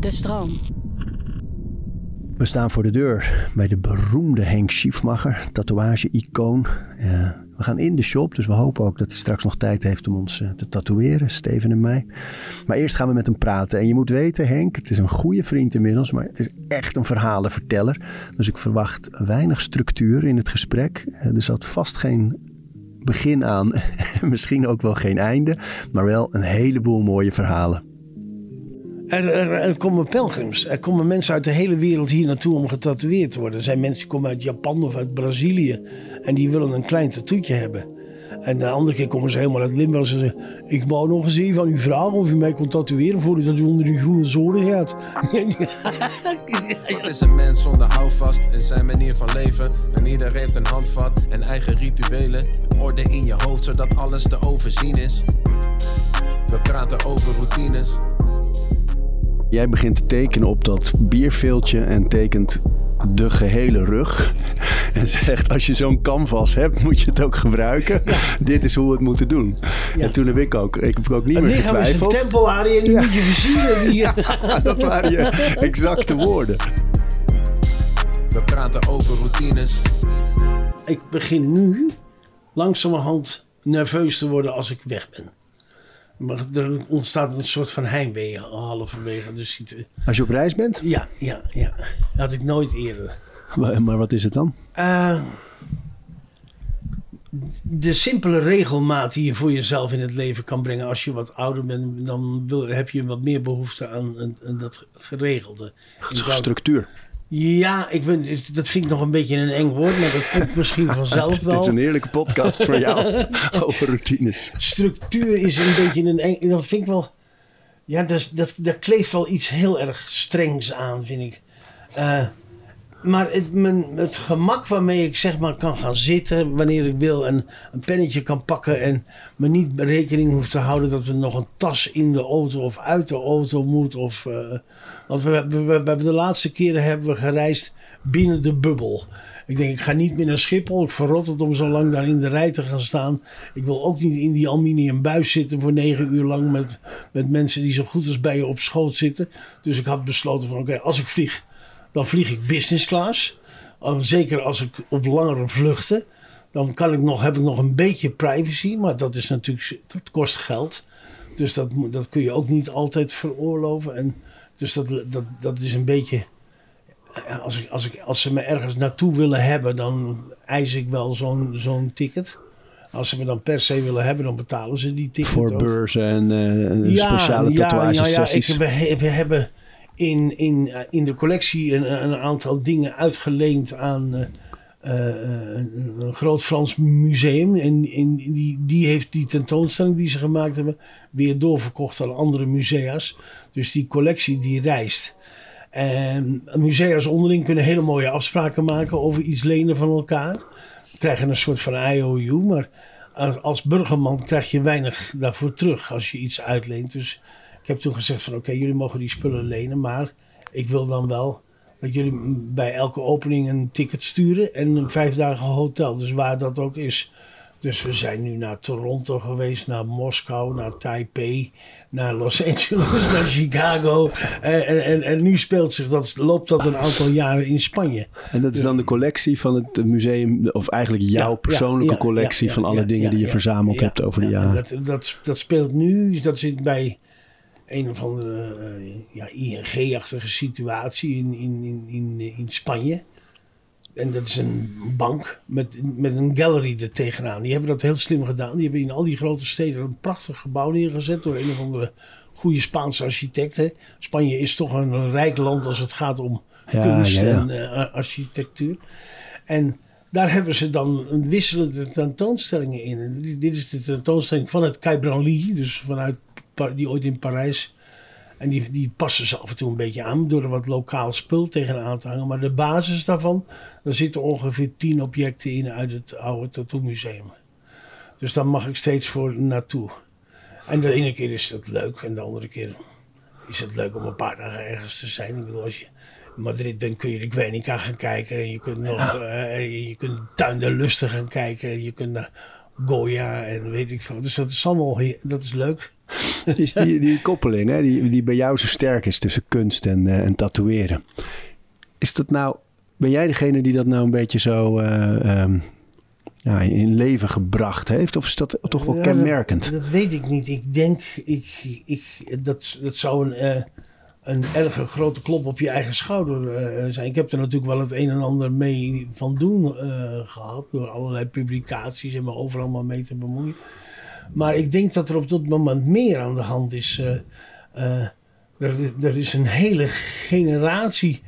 De stroom. We staan voor de deur bij de beroemde Henk Schiefmacher, tatoeage-icoon. Uh, we gaan in de shop, dus we hopen ook dat hij straks nog tijd heeft om ons uh, te tatoeëren, Steven en mij. Maar eerst gaan we met hem praten. En je moet weten, Henk, het is een goede vriend inmiddels, maar het is echt een verhalenverteller. Dus ik verwacht weinig structuur in het gesprek. Uh, er zat vast geen begin aan, misschien ook wel geen einde, maar wel een heleboel mooie verhalen. Er, er, er, komen pelgrims. Er komen mensen uit de hele wereld hier naartoe om getatoeëerd te worden. Er zijn mensen die komen uit Japan of uit Brazilië. En die willen een klein tattoetje hebben. En de andere keer komen ze helemaal uit Limburg. Ze zeggen, ik wou nog eens even aan u vragen of u mij kon tatoeëren voordat u onder die groene zoden gaat. Wat is een mens zonder houvast in zijn manier van leven? En ieder heeft een handvat en eigen rituelen. Orde in je hoofd zodat alles te overzien is. We praten over routines. Jij begint te tekenen op dat bierveeltje en tekent de gehele rug. En zegt, als je zo'n canvas hebt, moet je het ook gebruiken. Dit is hoe we het moeten doen. Ja. En toen heb ik ook, ik heb ook niet het meer getwijfeld. Het lichaam is een tempel, en die moet je versieren. Ja, dat waren je exacte woorden. We praten over routines. Ik begin nu langzamerhand nerveus te worden als ik weg ben. Maar er ontstaat een soort van heimwee halverwege de situatie. Als je op reis bent? Ja, ja, ja. Dat had ik nooit eerder. Maar, maar wat is het dan? Uh, de simpele regelmaat die je voor jezelf in het leven kan brengen. Als je wat ouder bent, dan wil, heb je wat meer behoefte aan, aan, dat geregelde. Structuur. Ja, ik ben, dat vind ik nog een beetje een eng woord, maar dat komt misschien vanzelf wel. Het is een heerlijke podcast voor jou over routines. Structuur is een beetje een eng. Dat vind ik wel. Ja, dat, dat, dat kleeft wel iets heel erg strengs aan, vind ik. Uh, maar het, mijn, het gemak waarmee ik zeg maar kan gaan zitten wanneer ik wil en een pennetje kan pakken en me niet rekening hoef te houden dat er nog een tas in de auto of uit de auto moet. Of, uh, want we, we, de laatste keren hebben we gereisd binnen de bubbel. Ik denk, ik ga niet meer naar Schiphol. Ik verrot het om zo lang daar in de rij te gaan staan. Ik wil ook niet in die aluminium buis zitten voor negen uur lang met, met mensen die zo goed als bij je op schoot zitten. Dus ik had besloten van oké, als ik vlieg dan vlieg ik business class. Zeker als ik op langere vluchten. Dan kan ik nog, heb ik nog een beetje privacy. Maar dat is natuurlijk, dat kost geld. Dus dat, dat kun je ook niet altijd veroorloven. En dus dat, dat, dat is een beetje. Als, ik, als, ik, als ze me ergens naartoe willen hebben, dan eis ik wel zo'n zo'n ticket. Als ze me dan per se willen hebben, dan betalen ze die ticket. Voor beurzen en uh, ja, speciale tatoeage ja, ja, ik, we, we hebben in, in, eh, in de collectie een, een aantal dingen uitgeleend aan uh, een, een, groot Frans museum. En, en die, die heeft die tentoonstelling die ze gemaakt hebben weer doorverkocht aan andere musea's. Dus die collectie die reist. En musea's onderling kunnen hele mooie afspraken maken over iets lenen van elkaar. Krijgen een soort van IOU, maar als burgerman krijg je weinig daarvoor terug als je iets uitleent. Dus ik heb toen gezegd van oké, jullie mogen die spullen lenen, maar ik wil dan wel dat jullie bij elke opening een ticket sturen en een vijf dagen hotel. Dus waar dat ook is. Dus we zijn nu naar Toronto geweest, naar Moskou, naar Taipei, naar Los Angeles, naar Chicago. En, en, en nu speelt zich dat, loopt dat een aantal jaren in Spanje. En dat is dan de collectie van het museum, of eigenlijk jouw persoonlijke collectie van alle dingen die je verzameld hebt over de jaren. Dat, dat, dat speelt nu, dat zit bij een of andere uh, ja, ING-achtige situatie in, in, in, in, in Spanje. En dat is een bank met, met een gallery er tegenaan. Die hebben dat heel slim gedaan. Die hebben in al die grote steden een prachtig gebouw neergezet door een of andere goede Spaanse architect. Hè. Spanje is toch een, rijk land als het gaat om kunst en uh, architectuur. En daar hebben ze dan een wisselende tentoonstellingen in. En dit is de tentoonstelling van het Branly, dus vanuit die ooit in Parijs. En die, die passen ze af en toe een beetje aan door er wat lokaal spul tegenaan te hangen. Maar de basis daarvan, daar zitten ongeveer tien objecten in uit het oude Tattoo Museum. Dus daar mag ik steeds voor naartoe. En de ene keer is dat leuk en de andere keer is het leuk om een paar dagen ergens te zijn. Ik bedoel, als je in Madrid bent kun je de Guernica gaan kijken. Je kunt nog, uh, je kunt Tuin de Lusten gaan kijken. Je kunt naar Goya en weet ik veel. Dus dat is allemaal, dat is leuk. is die, die koppeling hè, die, die bij jou zo sterk is tussen kunst en, uh, en tatoeëren. Is dat nou, ben jij degene die dat nou een beetje zo uh, um, ja, in leven gebracht heeft? Of is dat toch wel Ja, kenmerkend? Dat, dat weet ik niet. Ik denk, ik, ik, dat, dat zou een, eh, een erge grote klop op je eigen schouder eh, zijn. Ik heb er natuurlijk wel het een en ander mee van doen eh, gehad. Door allerlei publicaties en me overal maar mee te bemoeien. Maar ik denk dat er op dat moment meer aan de hand is. eh, er, er is een hele generatie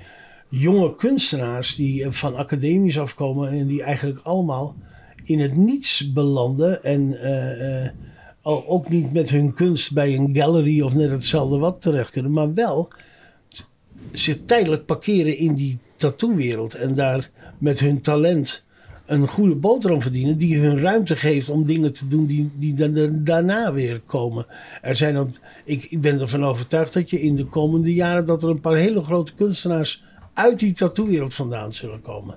jonge kunstenaars die van academies afkomen en die eigenlijk allemaal in het niets belanden en al- ook niet met hun kunst bij een gallery of net hetzelfde wat terecht kunnen, maar wel zich tijdelijk parkeren in die tattoo-wereld en daar met hun talent een goede boterham verdienen die hun ruimte geeft om dingen te doen die, die daarna weer komen. Er zijn ik, ik ben ervan overtuigd dat je in de komende jaren dat er een paar hele grote kunstenaars uit die tattoo-wereld vandaan zullen komen.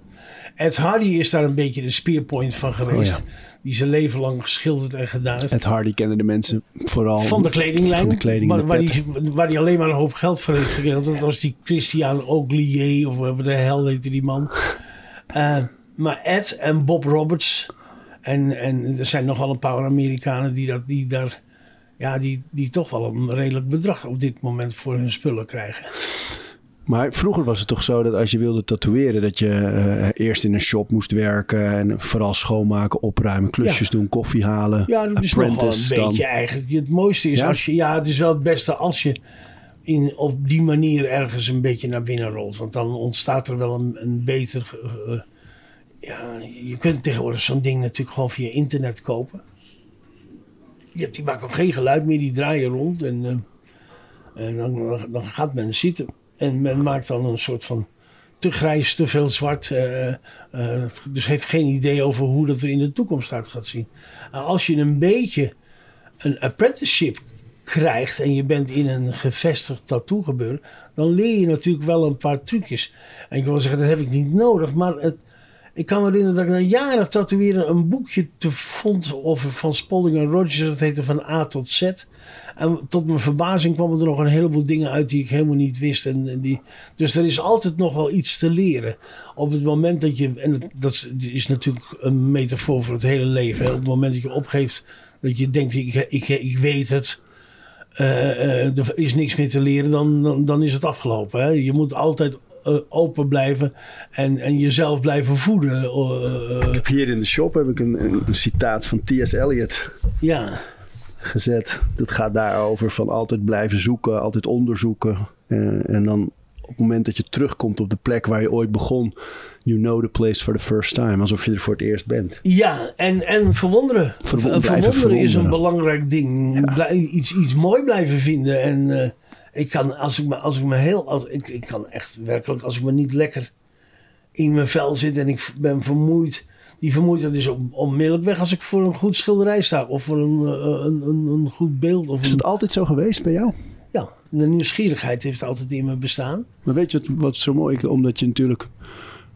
Ed Hardy is daar een beetje de spearpoint van geweest. Oh Die zijn leven lang geschilderd en gedaan heeft. Ed Hardy kennen de mensen vooral Van de kledinglijn. Van de kleding, waar, waar, die, waar die alleen maar een hoop geld voor heeft gekregen. Dat was die Christian Oglier of wat de hel heette die man. Eh, maar Ed en Bob Roberts. En, en er zijn nogal een paar Amerikanen die, dat, die daar... Ja, die, die toch wel een redelijk bedrag op dit moment voor hun spullen krijgen. Maar vroeger was het toch zo dat als je wilde tatoeëren, dat je eh, eerst in een shop moest werken en vooral schoonmaken, opruimen, klusjes doen, koffie halen. Ja, dat is nog wel een dan. beetje eigenlijk. Het mooiste is Ja? als je... Ja, het is wel het beste als je in, op die manier ergens een beetje naar binnen rolt. Want dan ontstaat er wel een, een beter... ja, je kunt tegenwoordig zo'n ding natuurlijk gewoon via internet kopen. Je hebt, die maken ook geen geluid meer, die draaien rond. En, eh, en dan, dan gaat men zitten. En men maakt dan een soort van te grijs, te veel zwart. eh, eh, dus heeft geen idee over hoe dat er in de toekomst uit gaat zien. Nou, als je een beetje een apprenticeship krijgt en je bent in een gevestigd tattoo gebeuren, dan leer je natuurlijk wel een paar trucjes. En ik wil zeggen, dat heb ik niet nodig, maar het, ik kan me herinneren dat ik na jaren tatoeëren een boekje te vond over van Spalding en Rogers, dat heette van A tot Z. En tot mijn verbazing kwamen er nog een heleboel dingen uit die ik helemaal niet wist. En, en die, dus er is altijd nog wel iets te leren. Op het moment dat je, en dat- dat is natuurlijk een metafoor voor het hele leven. hè. Op het moment dat je opgeeft, dat je denkt, ik, ik, ik weet het. eh, eh, er is niks meer te leren, dan, dan, dan is het afgelopen. Hè? Je moet altijd eh, open blijven en, en jezelf blijven voeden. Ik heb hier in de shop heb ik een, een, een citaat van T.S. Eliot ja. Gezet. Dat gaat daarover van altijd blijven zoeken, altijd onderzoeken. Eh, en dan op het moment dat je terugkomt op de plek waar je ooit begon, you know the place for the first time. Alsof je er voor het eerst bent. Ja, en, en verwonderen. Verwonderen is een belangrijk ding. Blij- iets, iets mooi blijven vinden. En eh, ik kan, als ik me, als ik me heel, als, ik, ik kan echt werkelijk, als ik me niet lekker in mijn vel zit en ik ben vermoeid. Die vermoeidheid is on- onmiddellijk weg als ik voor een goed schilderij sta. Of voor een, eh, een, een, een goed beeld. Of Is dat altijd zo geweest bij jou? ja, de nieuwsgierigheid heeft altijd in me bestaan. Maar weet je wat, wat zo mooi is? Omdat je natuurlijk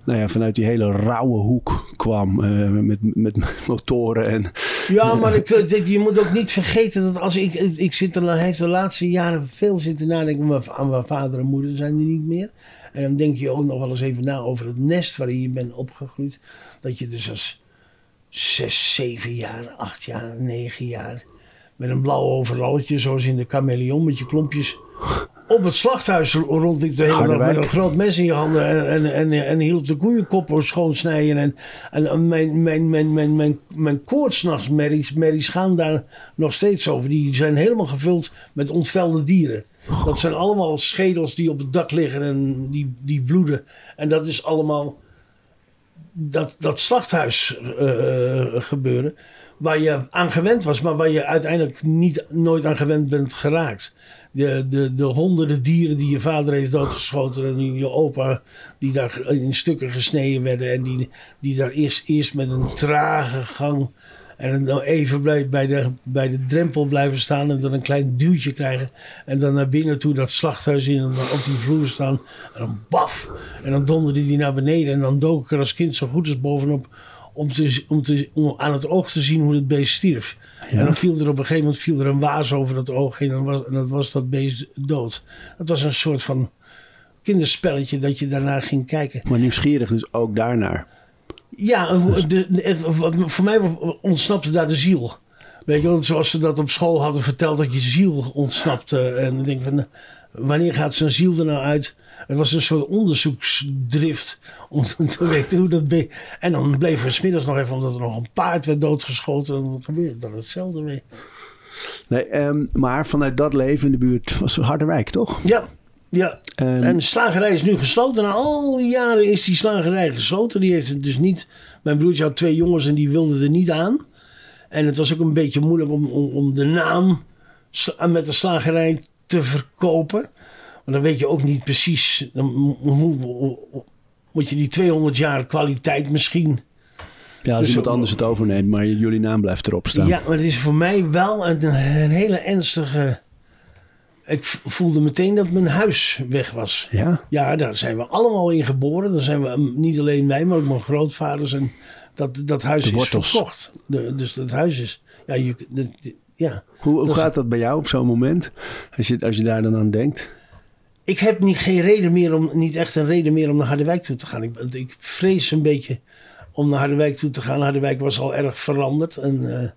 nou ja, vanuit die hele rauwe hoek kwam. eh, met, met motoren en... Ja, maar ik, ik- je moet ook niet vergeten dat als ik, ik, zit er, heeft de laatste jaren veel zitten nadenken. Aan mijn vader en moeder zijn die niet meer. En dan denk je ook nog wel eens even na over het nest waarin je bent opgegroeid. Dat je dus als zes, zeven jaar, acht jaar, negen jaar. met een blauw overalletje, zoals in de chameleon, met je klompjes. op het slachthuis rondliep de hele dag met een groot mes in je handen. en, en, en, en hielp de koeienkoppen schoonsnijden. En, en mijn, mijn, mijn, mijn, mijn, mijn koortsnachtsmerries merries gaan daar nog steeds over. Die zijn helemaal gevuld met ontvelde dieren. Dat zijn allemaal schedels die op het dak liggen en die, die bloeden. En dat is allemaal dat, dat slachthuis eh, gebeuren. Waar je aan gewend was, maar waar je uiteindelijk niet, nooit aan gewend bent geraakt. De, de, de honderden dieren die je vader heeft doodgeschoten en je opa die daar in stukken gesneden werden. En die, die daar eerst, eerst met een trage gang en dan even bij, bij, de, bij de drempel blijven staan en dan een klein duwtje krijgen. En dan naar binnen toe dat slachthuis in en dan op die vloer staan. En dan baf! En dan donderde die naar beneden en dan dook ik er als kind zo goed als bovenop om, te, om, te, om aan het oog te zien hoe het beest stierf. En dan viel er op een gegeven moment viel er een waas over dat oog heen en, was, en dat was dat beest dood. Dat was een soort van kinderspelletje dat je daarna ging kijken. Maar nieuwsgierig dus ook daarnaar. Ja, de, voor mij ontsnapte daar de ziel. Weet je wel, zoals ze dat op school hadden verteld, dat je ziel ontsnapte. En ik denk van, wanneer gaat zijn ziel er nou uit? Het was een soort onderzoeksdrift om te weten hoe dat... be- En dan bleven we smiddags nog even, omdat er nog een paard werd doodgeschoten. En dan gebeurde dan hetzelfde weer. Nee, ehm, maar vanuit dat leven in de buurt was Harderwijk, toch? Ja, ja. En- En de slagerij is nu gesloten. Na al die jaren is die slagerij gesloten. Die heeft het dus niet. Mijn broertje had twee jongens en die wilden er niet aan. En het was ook een beetje moeilijk om, om, om de naam met de slagerij te verkopen. Want dan weet je ook niet precies. Dan mo- mo- moet je die 200 jaar kwaliteit misschien. Ja, als Dus iemand anders het overneemt, maar jullie naam blijft erop staan. Ja, maar het is voor mij wel een, een hele ernstige. Ik voelde meteen dat mijn huis weg was. Ja? Ja, daar zijn we allemaal in geboren. Daar zijn we, mm, niet alleen wij, maar ook mijn grootvaders. En dat, dat huis De is verkocht. De, dus dat huis is... Ja, je, de- de- ja. Hoe, hoe Dat- gaat dat bij jou op zo'n moment? Als je, als je daar dan aan denkt. Ik heb niet, geen reden meer om, niet echt een reden meer om naar Harderwijk toe te gaan. Ik, ik vrees een beetje om naar Harderwijk toe te gaan. Harderwijk was al erg veranderd. En eh, het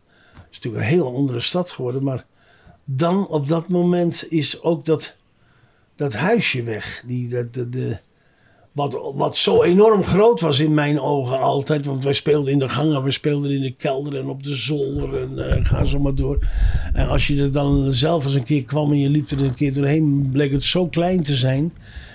is natuurlijk een heel andere stad geworden. Maar dan op dat moment is ook dat, dat huisje weg. Die, dat, de, de, wat, wat zo enorm groot was in mijn ogen altijd. Want wij speelden in de gangen, we speelden in de kelder en op de zolder. En eh, ga zo maar door. En als je er dan zelf eens een keer kwam en je liep er een keer doorheen, bleek het zo klein te zijn.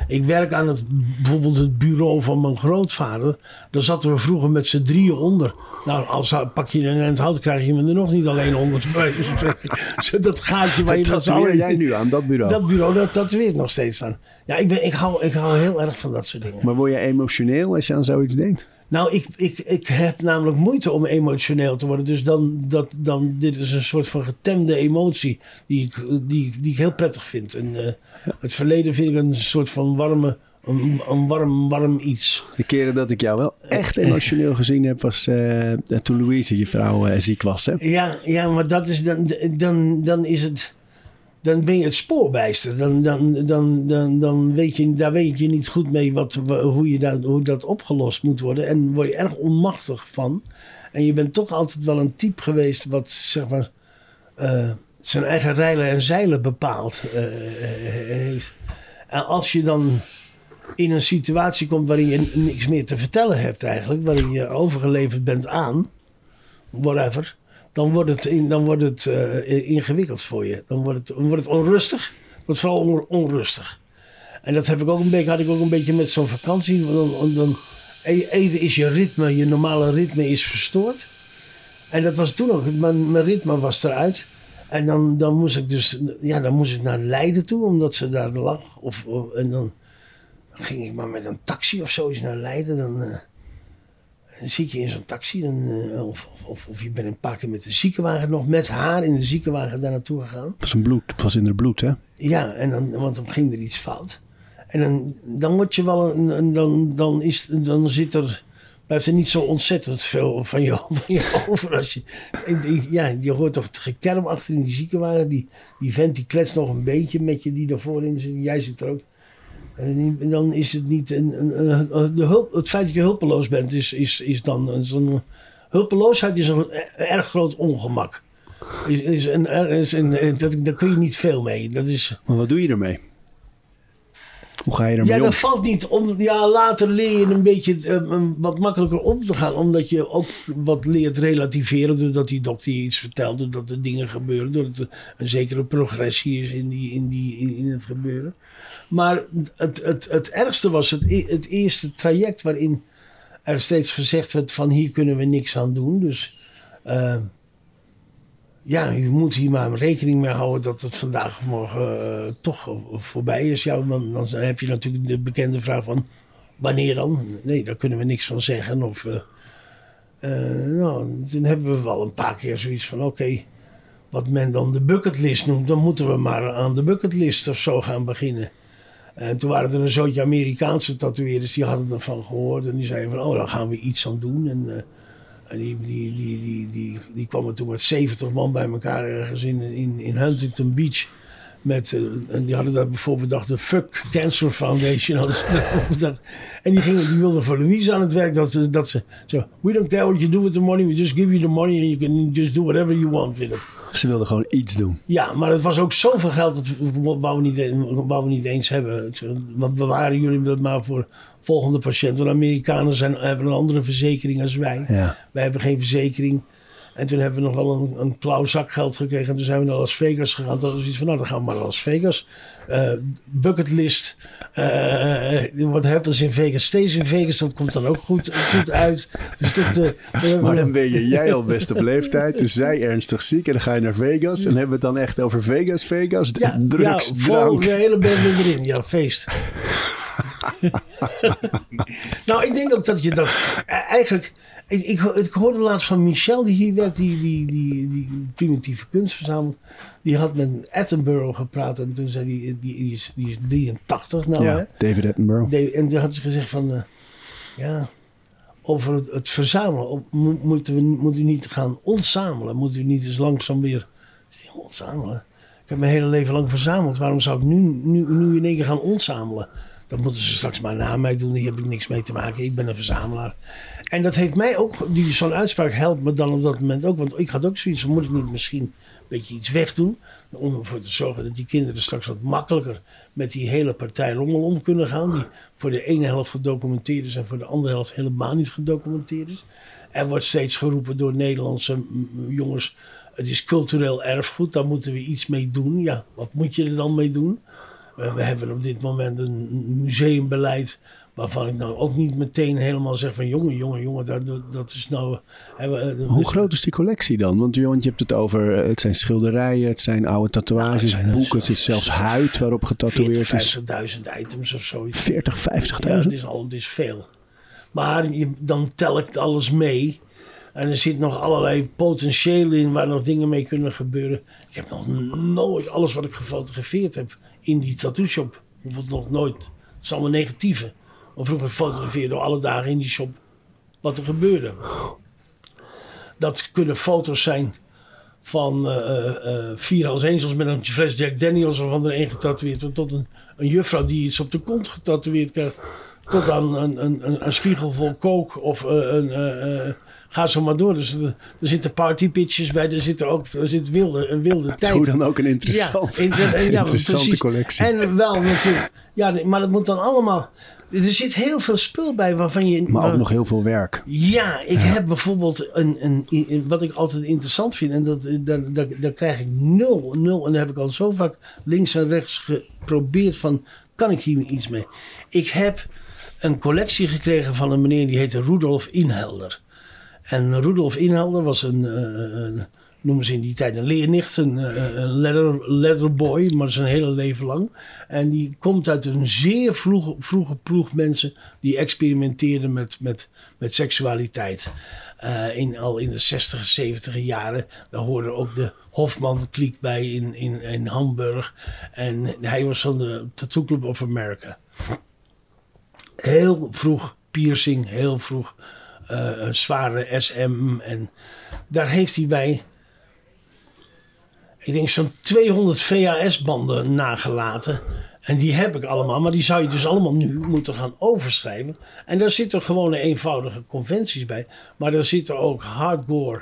Ik werk aan het, bijvoorbeeld het bureau van mijn grootvader. Daar zaten we vroeger met z'n drieën onder. Nou, als pak je in het hout, krijg je me er nog niet alleen onder. Dat gaatje waar je Dat allen- jij nu aan, dat bureau. Dat bureau, dat tatoeëert nog steeds aan. Ja, ik, ben, ik, hou, ik hou heel erg van dat soort dingen. Maar word je emotioneel als je aan zoiets denkt? Nou, ik, ik, ik heb namelijk moeite om emotioneel te worden. Dus dan, dat, dan, dit is een soort van getemde emotie die ik, die, die ik heel prettig vind. En, eh, Het verleden vind ik een soort van warme, een, een warm, warm iets. De keren dat ik jou wel echt emotioneel gezien heb, was eh, toen Louise, je vrouw, eh, ziek was. Hè? Ja, ja maar dat is dan, dan, dan is het. Dan ben je het spoorbijster. Dan, dan, dan, dan, dan weet je, daar weet je niet goed mee wat, hoe, je dat, hoe dat opgelost moet worden. En word je erg onmachtig van. En je bent toch altijd wel een type geweest wat zeg maar, eh, zijn eigen rijlen en zeilen bepaald eh, heeft. En als je dan in een situatie komt waarin je niks meer te vertellen hebt eigenlijk. Waarin je overgeleverd bent aan, whatever. Dan wordt het, dan wordt het eh, ingewikkeld voor je. Dan wordt het, dan wordt het onrustig. Het wordt vooral on- onrustig. En dat heb ik ook een beetje, had ik ook een beetje met zo'n vakantie. Dan, e- even is je ritme, je normale ritme is verstoord. En dat was toen ook. Mijn, ritme was eruit. En dan, dan moest ik dus ja, dan moest ik naar Leiden toe, omdat ze daar lag. Of, en dan ging ik maar met een taxi of zo eens naar Leiden. Dan, eh, dan zit je in zo'n taxi. Dan, eh, of, of, of je bent een paar keer met de ziekenwagen nog met haar in de ziekenwagen daar naartoe gegaan. Het was, een bloed, het was in haar bloed, hè? Ja, en dan, want dan ging er iets fout. En dan, dan word je wel een, dan, dan, is, dan zit er, blijft er niet zo ontzettend veel van je, van je over. Als je, ja, je hoort toch het gekerm achter in die ziekenwagen. Die, die vent die kletst nog een beetje met je die daarvoor in zit. Jij zit er ook. Dan is het niet. Een, een, een- de het feit dat je hulpeloos bent, is, is, is dan zo'n. Hulpeloosheid is een erg groot ongemak. Is, is een, is een, dat, daar kun je niet veel mee. Dat is, Maar wat doe je ermee? Hoe ga je ermee ja, om? dat valt niet om. Ja, later leer je een beetje eh, wat makkelijker om te gaan. Omdat je ook wat leert relativeren. Doordat die dokter je iets vertelt. Doordat er dingen gebeuren. Doordat er een zekere progressie is in, die, in, die, in, in het gebeuren. Maar het, het, het ergste was het, e- het eerste traject waarin er steeds gezegd werd van hier kunnen we niks aan doen. Dus eh, ja, je moet hier maar rekening mee houden dat het vandaag of morgen eh, toch voorbij is. Ja, dan, dan heb je natuurlijk de bekende vraag van wanneer dan? Nee, daar kunnen we niks van zeggen. Of, eh, nou, toen hebben we wel een paar keer zoiets van oké, wat men dan de bucketlist noemt, dan moeten we maar aan de bucketlist of zo gaan beginnen. En toen waren er een zootje Amerikaanse tatoeëerders die hadden ervan gehoord. En die zeiden van, oh, daar gaan we iets aan doen. En, En die, die, die, die, die, die kwamen toen met 70 man bij elkaar ergens in, in, in Huntington Beach. Met, eh, en die hadden daar bijvoorbeeld bedacht de Fuck Cancer Foundation. En die, gingen, die wilden voor Louise aan het werk. Dat, ze- dat ze zo, we don't care what you do with the money. We just give you the money and you can just do whatever you want with it. Ze wilden gewoon iets doen. Ja, maar het was ook zoveel geld dat we, wou we, niet, wou we niet eens hebben. We bewaren jullie dat maar voor volgende patiënt. Want Amerikanen zijn, hebben een andere verzekering als wij. Ja. Wij hebben geen verzekering. En toen hebben we nog wel een, een klauw zakgeld gekregen. En toen zijn we naar Las Vegas gegaan. Dat was iets van, nou dan gaan we maar naar Las Vegas. Eh bucketlist. eh wat happens in Vegas? Steeds in Vegas, dat komt dan ook goed, goed uit. Dus dat, eh, Maar dan ben je jij al best op leeftijd. Dus zij ernstig ziek. En dan ga je naar Vegas. En hebben we het dan echt over Vegas, Vegas. ja, drugs, ja, vol drank. de hele band erin. Ja, feest. nou, ik denk ook dat je dat eh, eigenlijk... Ik, ik, ho- ik hoorde laatst van Michel, die hier werkt, die, die, die, die primitieve kunst verzamelt. Die had met Attenborough gepraat en toen zei hij, die, die, is, die is 83 nou hè. Ja, David Attenborough. En toen had ze gezegd van, eh, ja, over het, het verzamelen. Op, mo- moeten we moet u niet gaan ontzamelen? Moet u niet eens langzaam weer ontzamelen? Ik heb mijn hele leven lang verzameld. Waarom zou ik nu, nu, nu in één keer gaan ontzamelen? Dat moeten ze straks maar na mij doen. Hier heb ik niks mee te maken. Ik ben een verzamelaar. En dat heeft mij ook, zo'n uitspraak helpt me dan op dat moment ook. Want ik had ook zoiets moet ik niet misschien een beetje iets wegdoen? Om ervoor te zorgen dat die kinderen straks wat makkelijker met die hele partij rommel om kunnen gaan. Die voor de ene helft gedocumenteerd is en voor de andere helft helemaal niet gedocumenteerd is. Er wordt steeds geroepen door Nederlandse jongens. Het is cultureel erfgoed, daar moeten we iets mee doen. Ja, wat moet je er dan mee doen? We hebben op dit moment een museumbeleid waarvan ik nou ook niet meteen helemaal zeg van jongen, jongen, jongen, dat, dat is nou... hè, we- Hoe groot is die collectie dan? Want want je hebt het over, eh, het zijn schilderijen, het zijn oude tatoeages, het zijn- boeken, het is zelfs huid waarop getatoeëerd 40, is. 50.000 items of zoiets. 40, 50.000? Ja, het is al, het is veel. Maar je, dan tel ik alles mee. En er zit nog allerlei potentieel in waar nog dingen mee kunnen gebeuren. Ik heb nog nooit alles wat ik gefotografeerd heb in die tattoo shop. Bijvoorbeeld nog nooit. Het is allemaal negatieve. Maar vroeger fotografeerde we alle dagen in die shop wat er gebeurde. Dat kunnen foto's zijn van vier Hells Angels met een fles Jack Daniels of er een getatoeëerd. Tot een, een juffrouw die iets op de kont getatoeëerd krijgt. Tot aan een, een, een, een spiegel vol kook of eh, een... eh, eh, Ga zo maar door. Dus er, zitten partypitches bij. Er zitten ook er zit wilde, een wilde tijd. Hoe dan ook een interessant, Ja, in- in- ja, interessante precies. collectie. En wel natuurlijk. Ja, maar dat moet dan allemaal. Er zit heel veel spul bij waarvan je. maar ook waar- nog heel veel werk. ja, ik heb bijvoorbeeld een, een, een- wat ik altijd interessant vind. En dat, daar, daar, daar krijg ik nul, nul. En daar heb ik al zo vaak links en rechts geprobeerd van, kan ik hier iets mee? Ik heb een collectie gekregen van een meneer die heette Rudolf Inhelder. En Rudolf Inhelder was een, eh, een noemen ze in die tijd een leernicht, een, eh, een leather, leatherboy, maar zijn hele leven lang. En die komt uit een zeer vroege, vroege ploeg mensen die experimenteerden met, met, met seksualiteit. Eh, in, al in de 60, 70 jaren. Daar hoorde ook de Hofman-kliek bij in, in, in Hamburg. En hij was van de Tattoo Club of America. Heel vroeg piercing, heel vroeg eh, zware SM. En daar heeft hij bij, ik denk zo'n 200 VHS-banden nagelaten. En die heb ik allemaal, maar die zou je dus allemaal nu moeten gaan overschrijven. En daar zitten gewone eenvoudige conventies bij. Maar daar zitten ook hardcore.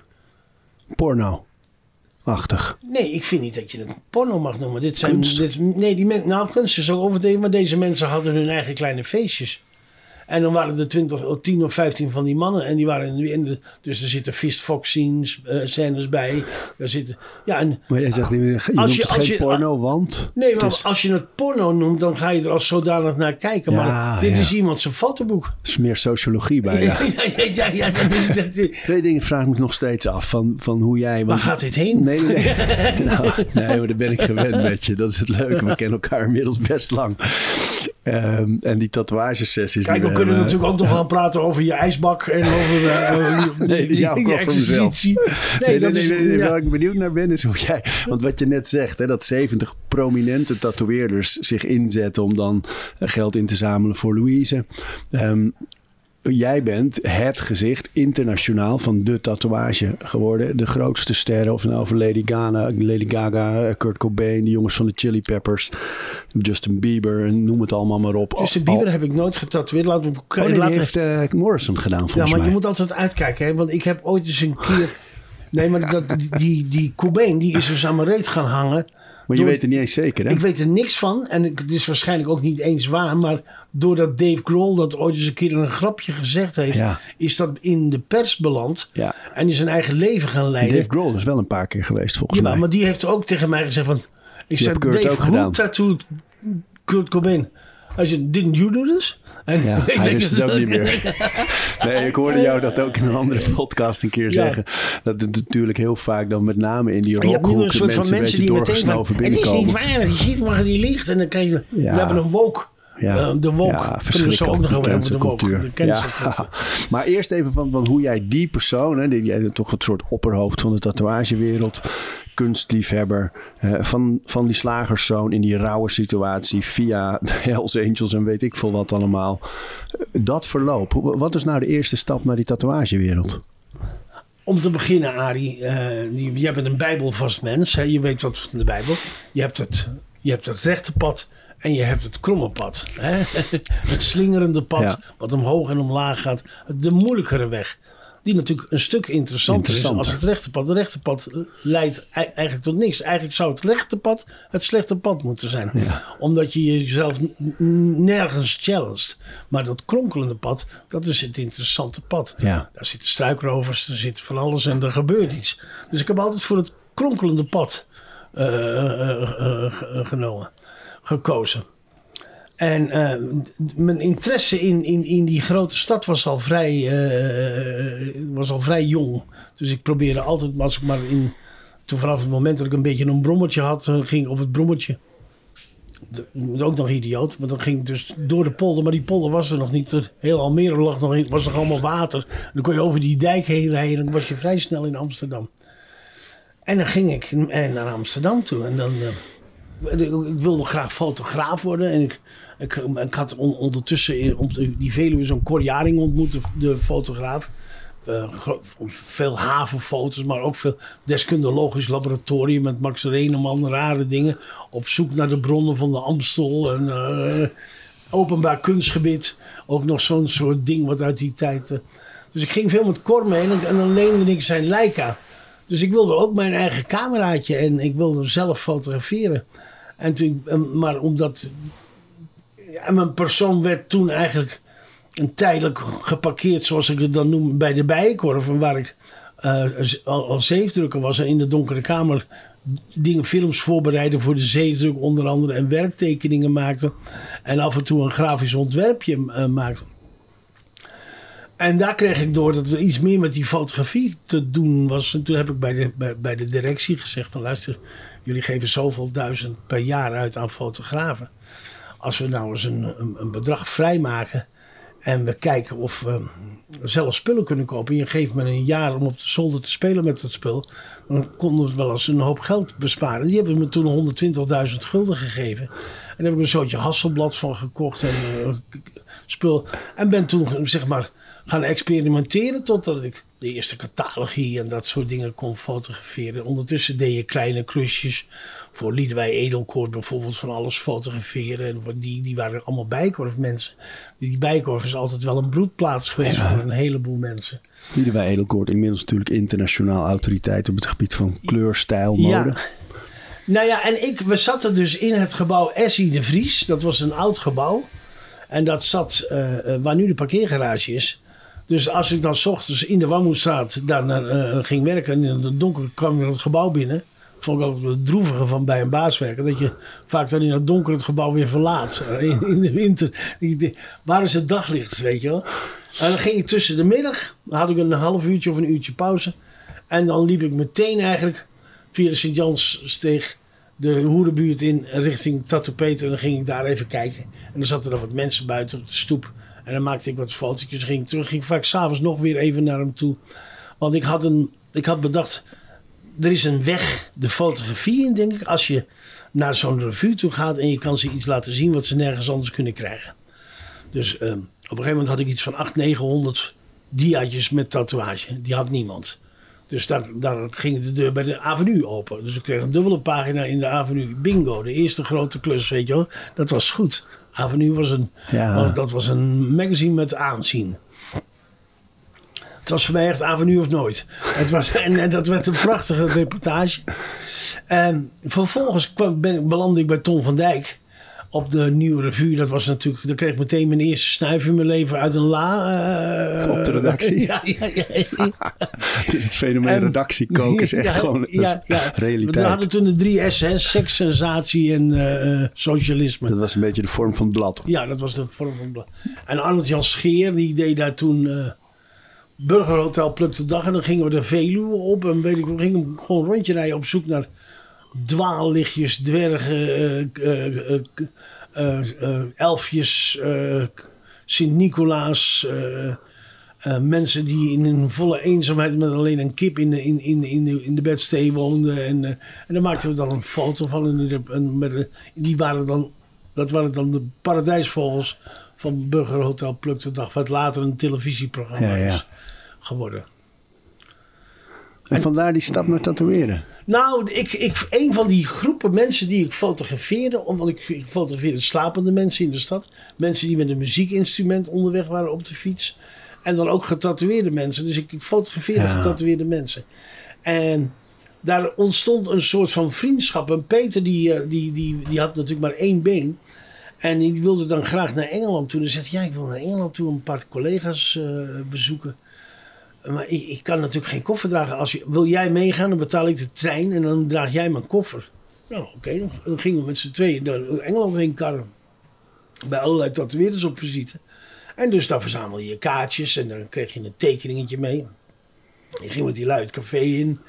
Porno-achtig. Nee, ik vind niet dat je het porno mag noemen. Dit zijn, Kunst. dit, nee, die men, nou, kunst is ook overdreven, maar deze mensen hadden hun eigen kleine feestjes. En dan waren er 20, of 10 of 15 van die mannen. En die waren in de, in de- dus er zitten fist fox scenes, eh, scènes bij. Er zitten, ja, en Maar jij zegt, je, je noemt je- het als geen porno, want... Nee, maar als je het porno noemt, dan ga je er als zodanig naar kijken. Ja, maar dit ja. is iemand zijn fotoboek. is meer sociologie bij. Ja. ja, ja, dat is, dat is- Twee dingen vraag ik me nog steeds af. Van, van hoe jij... waar want- gaat dit heen? Nee, nee, nee. nou, nee, maar daar ben ik gewend met je. Dat is het leuke. We kennen elkaar inmiddels best lang. Ehm, en die tatoeagesessies. Kijk, we kunnen hebben- natuurlijk ook nog gaan praten over je ijsbak en over eh, eh, Nee, die exercitie. Nee, nee, dat nee, is- nee, ja. waar ik benieuwd naar ben is hoe jij... Want wat je net zegt, hè, dat 70 prominente tatoeëerders zich inzetten... om dan eh, geld in te zamelen voor Louise. Ehm, jij bent het gezicht internationaal van de tatoeage geworden. De grootste sterren, of nou over Lady Gaga, Lady Gaga, Kurt Cobain, de jongens van de Chili Peppers, Justin Bieber, noem het allemaal maar op. Justin Bieber heb ik nooit getatoeëerd. Laten we oh, nee, heeft uh, Morrison gedaan volgens mij. Ja, maar je moet altijd uitkijken, hè? want ik heb ooit eens een keer... Nee, maar dat, die, die Cobain, die is dus aan mijn reet gaan hangen. Maar je weet er niet eens zeker, hè? Ik weet er niks van. En het is waarschijnlijk ook niet eens waar. Maar doordat Dave Grohl dat ooit eens een keer een grapje gezegd heeft... is dat in de pers beland. Ja. En is zijn eigen leven gaan leiden. Dave Grohl is wel een paar keer geweest, volgens ja, mij. maar die heeft ook tegen mij gezegd van... Ik zei, Dave, ook tattooed Kurt Cobain? Hij zei, didn't you do this? En ja, hij wist het ook niet meer. Nee, ik hoorde jou dat ook in een andere podcast een keer zeggen. Dat het natuurlijk heel vaak dan met name in die rockhoeken mensen, mensen een beetje doorgesnoven binnenkomen. Het is niet waar, die ziet maar die ligt en dan krijg je... We hebben een woke. Ja, uh, de woke. Ja, verschrikkelijk. De cancelcultuur. De ja. Maar eerst even van, van hoe jij die persoon, hè, die, jij toch het soort opperhoofd van de tatoeagewereld, kunstliefhebber uh, van, van die slagerszoon in die rauwe situatie via de Hells Angels en weet ik veel wat allemaal. Dat verloop. Wat is nou de eerste stap naar die tatoeagewereld? Om te beginnen, Arie, uh, je, bent een bijbelvast mens. Hè? Je weet wat van de Bijbel. Je hebt het, je hebt het rechte pad en je hebt het kromme pad. Hè? het slingerende pad, wat omhoog en omlaag gaat. De moeilijkere weg. Die natuurlijk een stuk interessanter is als het rechte pad. Het rechte pad leidt eigenlijk tot niks. Eigenlijk zou het rechte pad het slechte pad moeten zijn. Omdat je jezelf nergens challenged. Maar dat kronkelende pad, dat is het interessante pad. Ja. Daar zitten struikrovers, er zit van alles en er gebeurt iets. Dus ik heb altijd voor het kronkelende pad uh, genomen, gekozen. En uh, mijn interesse in, in, in die grote stad was al, vrij, uh, was al vrij jong. Dus ik probeerde altijd, maar in. Toen vanaf het moment dat ik een beetje een brommertje had, ging ik op het brommertje. De, ook nog idioot, maar dan ging ik dus door de polder. Maar die polder was er nog niet. Heel Almere lag nog in, was nog allemaal water. Dan kon je over die dijk heen rijden en dan was je vrij snel in Amsterdam. En dan ging ik naar Amsterdam toe. En dan. Ik wilde graag fotograaf worden. En ik ik, had ondertussen in, op die Veluwe zo'n Cor ontmoet, de, de fotograaf. Uh, veel havenfoto's, maar ook veel deskundelogisch laboratorium met Max Reneman, rare dingen. Op zoek naar de bronnen van de Amstel en uh, openbaar kunstgebied. Ook nog zo'n soort ding wat uit die tijd. Uh. dus ik ging veel met Cor mee en, en dan leende ik zijn Leica. Dus ik wilde ook mijn eigen cameraatje en ik wilde zelf fotograferen. En maar omdat en mijn persoon werd toen eigenlijk een tijdelijk geparkeerd, zoals ik het dan noem, bij de Bijenkorf. Waar ik uh, al, zeefdrukker was en in de donkere kamer dingen, films voorbereiden voor de zeefdruk onder andere. En werktekeningen maakte. En af en toe een grafisch ontwerpje uh, maakte. En daar kreeg ik door dat er iets meer met die fotografie te doen was. En toen heb ik bij de, bij, bij de directie gezegd van luister, jullie geven zoveel duizend per jaar uit aan fotografen als we nou eens een, een, een bedrag vrijmaken en we kijken of we zelf spullen kunnen kopen. En je geeft me een jaar om op de zolder te spelen met dat spul. Dan konden we wel eens een hoop geld besparen. Die hebben me toen 120.000 gulden gegeven. En daar heb ik een soortje Hasselblad van gekocht en uh, spul. En ben toen zeg maar gaan experimenteren totdat ik de eerste catalogie en dat soort dingen kon fotograferen. Ondertussen deed je kleine klusjes voor Liedewij Edelkoort bijvoorbeeld van alles fotograferen. En die, die waren allemaal bijkorfmensen. Die bijkorf is altijd wel een broedplaats geweest voor een heleboel mensen. Liedewij Edelkoort inmiddels natuurlijk internationaal autoriteit op het gebied van kleur, stijl, mode. Ja. Nou ja, en ik, we zaten dus in het gebouw Essie de Vries. Dat was een oud gebouw. En dat zat uh, waar nu de parkeergarage is. Dus als ik dan s ochtends in de Wammoestraat daar uh, ging werken en in het donker kwam ik het gebouw binnen vond ik ook het droevige van bij een baas werken. Dat je vaak dan in het donker het gebouw weer verlaat. In, de winter. Waar is het daglicht, weet je wel? En dan ging ik tussen de middag. Dan had ik een half uurtje of een uurtje pauze. En dan liep ik meteen eigenlijk via de Sint-Janssteeg de hoerenbuurt in richting Tattoo Peter. En dan ging ik daar even kijken. En dan zaten er wat mensen buiten op de stoep. En dan maakte ik wat fotootjes. Ging ik terug. Ging vaak s'avonds nog weer even naar hem toe. Want ik had, een, ik had bedacht er is een weg de fotografie in, denk ik, als je naar zo'n revue toe gaat en je kan ze iets laten zien wat ze nergens anders kunnen krijgen. Dus ehm, Op een gegeven moment had ik iets van 800, 900 diaatjes met tatoeage. Die had niemand. Dus daar, daar ging de deur bij de avenue open. Dus ik kreeg een dubbele pagina in de avenue. Bingo, de eerste grote klus, weet je wel. Dat was goed. Avenue was een, Ja. dat was een magazine met aanzien. Het was voor mij echt avenue of nooit. Het was, en, en dat werd een prachtige reportage. En vervolgens kwam, ben, belandde ik bij Ton van Dijk op de nieuwe revue. Dat was natuurlijk, daar kreeg ik meteen mijn eerste snuif in mijn leven uit een la. eh, Op de redactie? Ja, ja, ja. Het is het fenomeen En- redactiekoken is echt Ja, gewoon ja, ja. We realiteit. hadden toen de drie S's, seks, sensatie en eh, eh, socialisme. Dat was een beetje de vorm van het blad. Ja, dat was de vorm van blad. En Arnold Jan Scheer, die deed daar toen Burgerhotel Pluk de Dag. En dan gingen we de Veluwe op. En weet ik, we gingen gewoon een rondje rijden op zoek naar dwaallichtjes, dwergen, eh, eh, eh, eh, eh, elfjes, eh, Sint-Nicolaas. eh, eh, mensen die in een volle eenzaamheid met alleen een kip in de, in, in, in de, in de bedstee woonden. En, eh, en daar maakten we dan een foto van. En die, met, een- die waren dan, dat waren dan de paradijsvogels van Burgerhotel Pluk de Dag. Wat later een televisieprogramma Ja, is geworden. En vandaar die stap naar tatoeëren. Nou, ik, ik, een van die groepen mensen die ik fotografeerde, omdat ik, ik fotografeerde slapende mensen in de stad, mensen die met een muziekinstrument onderweg waren op de fiets, en dan ook getatoeëerde mensen. Dus ik fotografeerde Ja. getatoeëerde mensen. En daar ontstond een soort van vriendschap. En Peter, die, eh, die, die, die had natuurlijk maar één been. En die wilde dan graag naar Engeland toe. En zei: Ja, ik wil naar Engeland toe een paar collega's eh, bezoeken. Maar ik, ik kan natuurlijk geen koffer dragen. Als je, wil jij meegaan, dan betaal ik de trein en dan draag jij mijn koffer. Nou, oké, dan, dan gingen we met z'n tweeën naar Engeland heen karren. Bij allerlei tatoeëerders op visite. En dus daar verzamel je je kaartjes en dan kreeg je een tekeningetje mee. Je ging met die lui het café in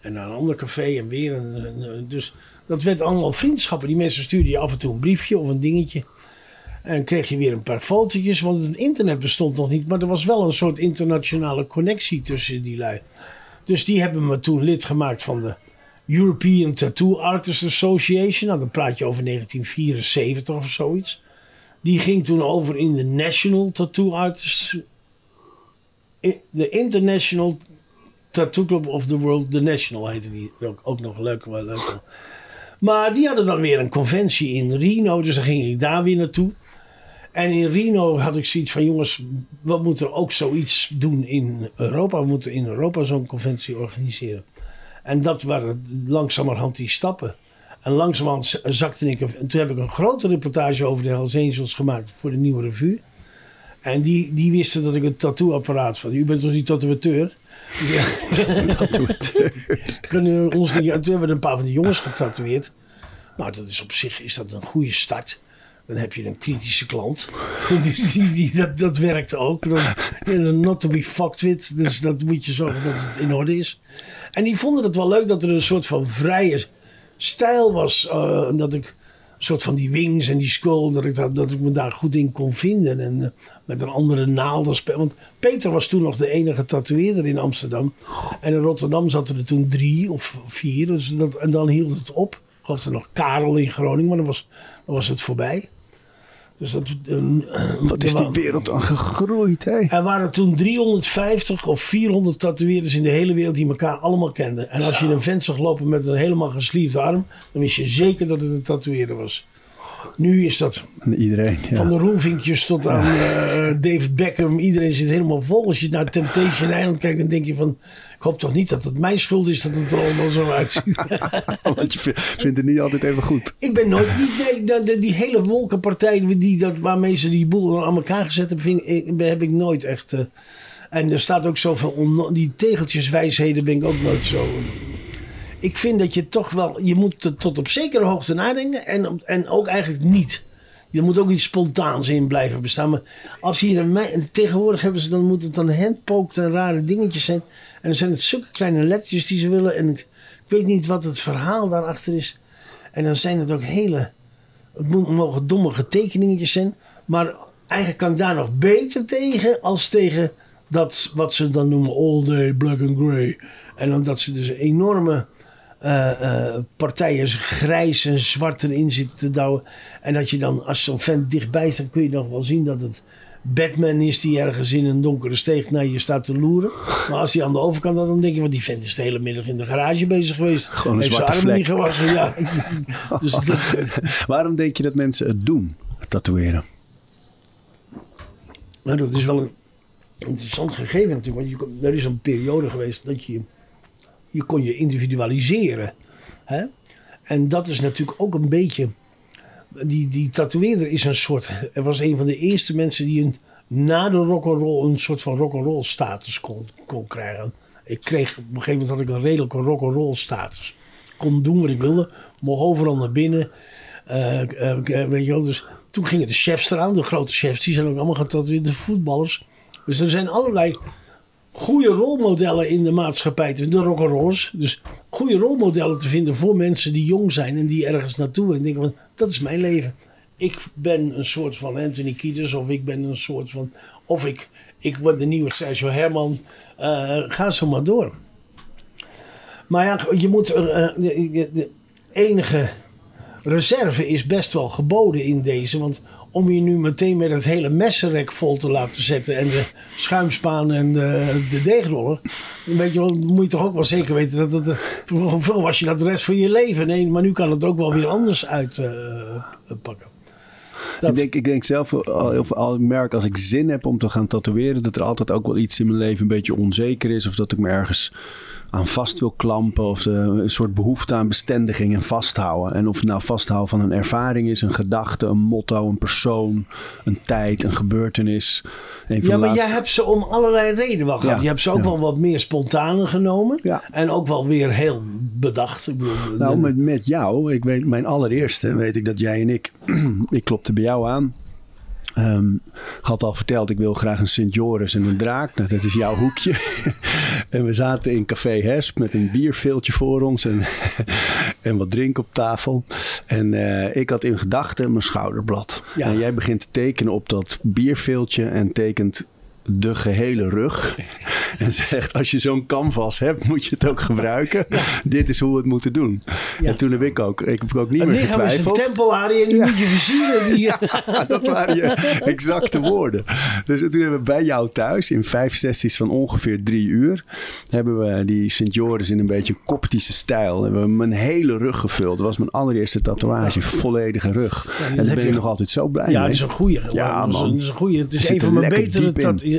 en naar een ander café en weer. En, dus dat werd allemaal vriendschappen. Die mensen stuurden je af en toe een briefje of een dingetje. En kreeg je weer een paar fotootjes, want het internet bestond nog niet. Maar er was wel een soort internationale connectie tussen die lui. Dus die hebben me toen lid gemaakt van de European Tattoo Artists Association. Nou, dan praat je over 1974 of zoiets. Die ging toen over in de National Tattoo Artists. De International Tattoo Club of the World, the National heette die. Ook, ook nog leuk, wel leuk. Maar die hadden dan weer een conventie in Reno, dus dan ging ik daar weer naartoe. En in Reno had ik zoiets van: jongens, we moeten ook zoiets doen in Europa. We moeten in Europa zo'n conventie organiseren. En dat waren langzamerhand die stappen. En langzamerhand zakte ik. En toen heb ik een grote reportage over de Hells Angels gemaakt voor de nieuwe revue. En die, die wisten dat ik een tattooapparaat van. U bent toch die tatoeateur? Ja. Kunnen ons niet, en toen hebben we een paar van die jongens getatoeëerd. Nou, dat is op zich is dat een goede start. Dan heb je een kritische klant. Die, die, die- dat, dat werkt ook. Dan, not to be fucked with. Dus dat moet je zorgen dat het in orde is. En die vonden het wel leuk dat er een soort van vrije stijl was. eh, dat ik soort van die wings en die skull. Dat ik, dat, ik me daar goed in kon vinden. En eh, met een andere naaldenspel. Want Peter was toen nog de enige tatoeëerder in Amsterdam. En in Rotterdam zaten er toen drie of vier. Dus dat, en dan hield het op. Ik er nog Karel in Groningen. Maar dan was, dan was het voorbij. Dus dat, eh, Wat is die wereld dan gegroeid, hè? er waren toen 350 of 400 tatoeëerders in de hele wereld die elkaar allemaal kenden. En als je een vent zag lopen met een helemaal gesliefde arm, dan wist je zeker dat het een tatoeëerder was. Nu is dat Iedereen, ja. van de roelvinkjes tot aan eh, David Beckham. Iedereen zit helemaal vol. Als je naar Temptation Island kijkt, dan denk je van... Ik hoop toch niet dat het mijn schuld is dat het er allemaal zo uitziet. Want je vindt- het niet altijd even goed. Ik ben nooit, die, die hele wolkenpartij die, dat, waarmee ze die boel aan elkaar gezet hebben, vind ik, heb ik nooit echt. eh, en er staat ook zoveel, onno- die tegeltjeswijsheden ben ik ook nooit zo. Ik vind dat je toch wel, je moet tot op zekere hoogte nadenken en, en ook eigenlijk niet. Er moet ook iets spontaans in blijven bestaan. Maar als hier een mij, tegenwoordig hebben ze, dan moet het dan handpoked en rare dingetjes zijn. En dan zijn het zulke kleine lettertjes die ze willen. En ik, weet niet wat het verhaal daarachter is. En dan zijn het ook hele, het mo- mogen domme tekeningetjes zijn. Maar eigenlijk kan ik daar nog beter tegen als tegen dat wat ze dan noemen all day black and grey. En dan dat ze dus enorme eh, eh, partijen grijs en zwart erin zitten te douwen. En dat je dan, als zo'n vent dichtbij staat, kun je nog wel zien dat het Batman is die ergens in een donkere steeg naar je staat te loeren. Maar als hij aan de overkant had, dan denk je, want die vent is de hele middag in de garage bezig geweest. Gewoon een Heeft zijn zwarte armen niet gewassen, ja. dus dat- Waarom denk je dat mensen het doen, het tatoeëren? Nou, dat is wel een interessant gegeven natuurlijk. Want je, er is een periode geweest dat je, je kon je individualiseren. Hè? En dat is natuurlijk ook een beetje... Die, die tatoeëerder is een soort... Er was een van de eerste mensen die een, na de rock'n'roll een soort van rock'n'roll status kon, kon krijgen. Ik kreeg, op een gegeven moment had ik een redelijke rock'n'roll status. Kon doen wat ik wilde. Mocht overal naar binnen. Eh, eh, eh, weet je wel, dus toen gingen de chefs eraan, de grote chefs, die zijn ook allemaal getatoeëerd, de voetballers. Dus er zijn allerlei goede rolmodellen in de maatschappij, te vinden, de rock'n'rolls. Dus goede rolmodellen te vinden voor mensen die jong zijn en die ergens naartoe en denken van, dat is mijn leven. Ik ben een soort van Anthony Kiedis of ik ben een soort van, of ik, ik ben de nieuwe Sergio Herman. Eh, ga zo maar door. Maar ja, je moet, eh, eh, de, de- de enige reserve is best wel geboden in deze. Want om je nu meteen met het hele messenrek vol te laten zetten. En de schuimspaan en de, de deegroller. Dan weet je wel, dan moet je toch ook wel zeker weten dat het. Vroeger vroeger was je dat de rest van je leven. Nee, maar nu kan het ook wel weer anders uitpakken. Dat- Ik, denk, ik denk zelf, of al ik merk als ik zin heb om te gaan tatoeëren, dat er altijd ook wel iets in mijn leven een beetje onzeker is. Of dat ik me ergens aan vast wil klampen. Of de- een soort behoefte aan bestendiging en vasthouden. En of het nou vasthouden van een ervaring is, een gedachte, een motto, een persoon, een tijd, een gebeurtenis. Een van Ja, maar laatste- jij hebt ze om allerlei redenen wel gehad. Ja, Je hebt ze ook ja. wel wat meer spontane genomen. Ja. En ook wel weer heel bedacht. Ik bedoel, Nou, met, met jou, ik weet, mijn allereerste, weet ik dat jij en ik, ik klopte bij jou aan. Ehm, had al verteld, ik wil graag een Sint Joris en een draak. Nou, dat is jouw hoekje. en we zaten in Café Hesp met een bierveeltje voor ons en, en wat drink op tafel. En eh, ik had in gedachten mijn schouderblad. Ja. En jij begint te tekenen op dat bierveeltje en tekent de gehele rug. En zegt, als je zo'n canvas hebt, moet je het ook gebruiken. Dit is hoe we het moeten doen. Ja. En toen heb ik ook, ik heb ook niet het meer lichaam is een getwijfeld. tempelarie en die moet je versieren. Die, dat waren je exacte woorden. Dus toen hebben we bij jou thuis in vijf sessies van ongeveer drie uur... hebben we die Sint Joris in een beetje koptische stijl... hebben we mijn hele rug gevuld. Dat was mijn allereerste tatoeage, volledige rug. en daar heb ben ik je- nog altijd zo blij Ja, mee. dat is een goeie. Ja, man. dat is een goeie. Het is een van, mijn betere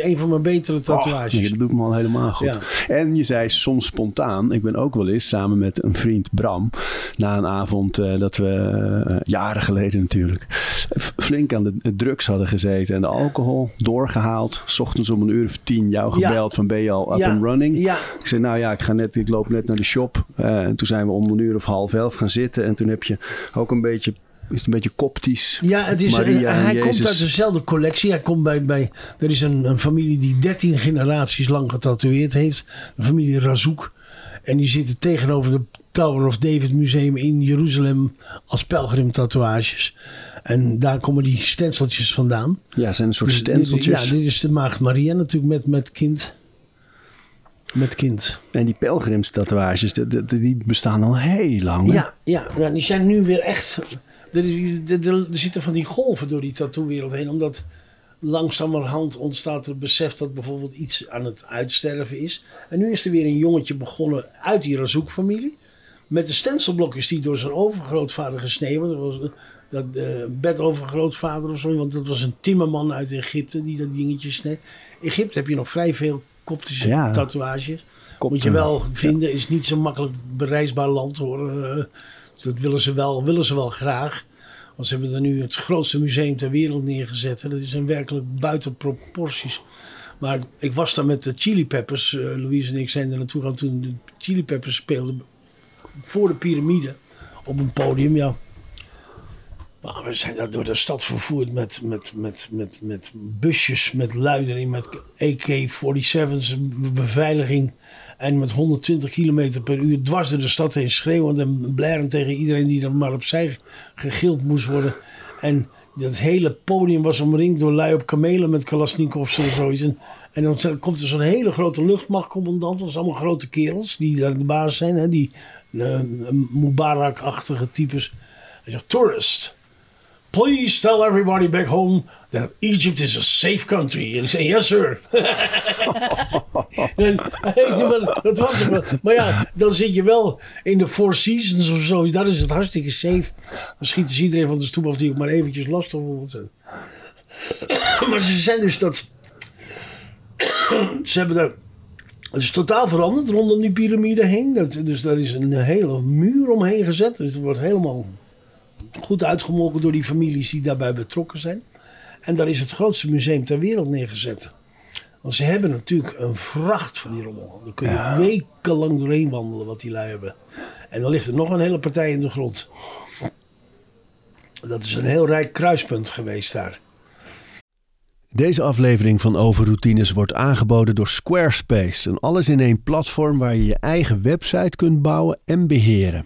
een van mijn betere tatoeages. Dat doet me al helemaal goed. Ja. En je zei soms spontaan. Ik ben ook wel eens samen met een vriend Bram. Na een avond eh, dat we, eh, jaren geleden natuurlijk, flink aan de drugs hadden gezeten. En de alcohol doorgehaald. 's ochtends om een uur of tien jou Ja. gebeld van ben je al up Ja, and running? ja. Ik zei nou ja, ik, ga net, ik loop net naar de shop. Eh, en toen zijn we om een uur of half elf gaan zitten. En toen heb je ook een beetje, het een beetje koptisch. Ja, het is, Maria hij Jezus. komt uit dezelfde collectie. Hij komt bij, bij er is een, een familie die 13 generaties lang getatoeëerd heeft. De familie Razouk. En die zitten tegenover de Tower of David Museum in Jeruzalem als pelgrimtatoeages. En daar komen die stenseltjes vandaan. Ja, zijn een soort Dus stenseltjes. ja, dit is de Maagd Maria natuurlijk met, met kind. Met kind. En die pelgrimstatoeages, die, die- die bestaan al heel lang. hè? Ja, ja, ja, die zijn nu weer echt. Er, er, er- zitten van die golven door die tattoo-wereld heen. Omdat langzamerhand ontstaat er besef dat bijvoorbeeld iets aan het uitsterven is. En nu is er weer een jongetje begonnen uit die Razouk-familie. Met de stencilblokjes die door zijn overgrootvader gesneden. Dat was dat eh bedovergrootvader of zo. Want dat was een timmerman uit Egypte die dat dingetje sneed. Egypte heb je nog vrij veel koptische Ja. tatoeages. Kopten. Moet je wel vinden, is niet zo makkelijk bereisbaar land hoor. Eh, dat willen ze, wel, willen ze wel graag. Want ze hebben er nu het grootste museum ter wereld neergezet. Dat is een werkelijk buiten proporties. Maar ik was daar met de Chili Peppers. eh, Louise en ik zijn er naartoe gaan toen de Chili Peppers speelden. Voor de piramide. Op een podium, ja. Maar we zijn daar door de stad vervoerd met, met, met, met, met busjes, met luiden met AK-47's, beveiliging. En met 120 km per uur dwars door de stad heen schreeuwend en blaren tegen iedereen die er maar opzij gegild moest worden. En dat hele podium was omringd door lui op kamelen met Kalasnikovs en zoiets. En, en dan komt er zo'n hele grote luchtmachtcommandant. Dat zijn allemaal grote kerels die daar de baas zijn. Hè, die eh, Mubarak-achtige types. Hij zegt, tourist. Please tell everybody back home that Egypt is a safe country. En ik zei, yes sir. En, maar, dat was het maar ja, dan zit je wel in de Four Seasons of zo. Daar is het hartstikke safe. Dan ze iedereen van de stoep af die ook maar eventjes lastig wordt. maar ze zijn dus dat... ze hebben daar... Het is totaal veranderd rondom die piramide heen. Dat, dus daar is een hele muur omheen gezet. Dus het wordt helemaal goed uitgemolken door die families die daarbij betrokken zijn. En daar is het grootste museum ter wereld neergezet. Want ze hebben natuurlijk een vracht van die rommel. Daar kun je wekenlang doorheen wandelen wat die lui hebben. En dan ligt er nog een hele partij in de grond. Dat is een heel rijk kruispunt geweest daar. Deze aflevering van Overroutines wordt aangeboden door Squarespace. Een alles-in-één platform waar je je eigen website kunt bouwen en beheren.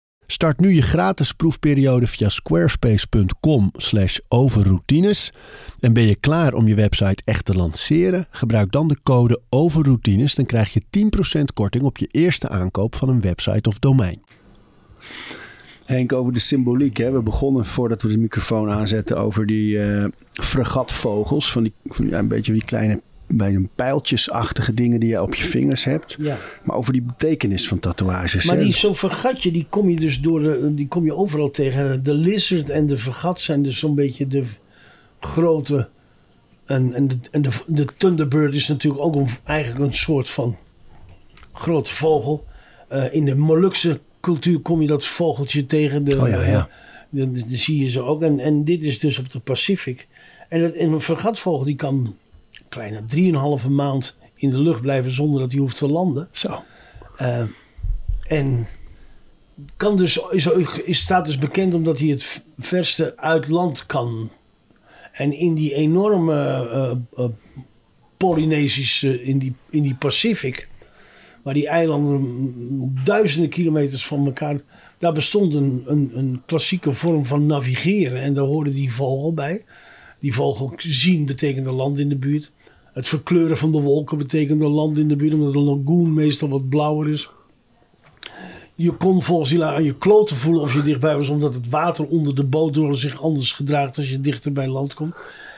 Start nu je gratis proefperiode via squarespace.com/overroutines. En ben je klaar om je website echt te lanceren? Gebruik dan de code overroutines, dan krijg je 10% korting op je eerste aankoop van een website of domein. Henk, over de symboliek. Hè? We begonnen voordat we de microfoon aanzetten over die uh, fregatvogels. Van die, van, een beetje die kleine bij een pijltjesachtige dingen die je op je vingers hebt. Ja. Maar over die betekenis van tatoeages. Maar hè? die zo'n vergatje, die kom je dus door de, die kom je overal tegen. De lizard en de vergat zijn dus zo'n beetje de grote. En, en, de, en de, de thunderbird is natuurlijk ook een, eigenlijk een soort van grote vogel. Uh, in de Molukse cultuur kom je dat vogeltje tegen. De, Oh ja, ja. de zie je ze ook. En, en dit is dus op de Pacific. En, het, en een vergatvogel die kan kleine 3,5 maand in de lucht blijven zonder dat hij hoeft te landen. Zo. Uh, en kan dus, is, is, staat dus bekend omdat hij het verste uit land kan. En in die enorme uh, uh, Polynesische, in die, in die Pacific, waar die eilanden duizenden kilometers van elkaar, daar bestond een, een, een klassieke vorm van navigeren. En daar hoorde die vogel bij. Die vogel zien betekende land in de buurt. Het verkleuren van de wolken betekende land in de buurt, omdat de lagoon meestal wat blauwer is. Je kon volgens aan je kloten voelen of je dichtbij was, omdat het water onder de boot door zich anders gedraagt als je dichter bij land komt.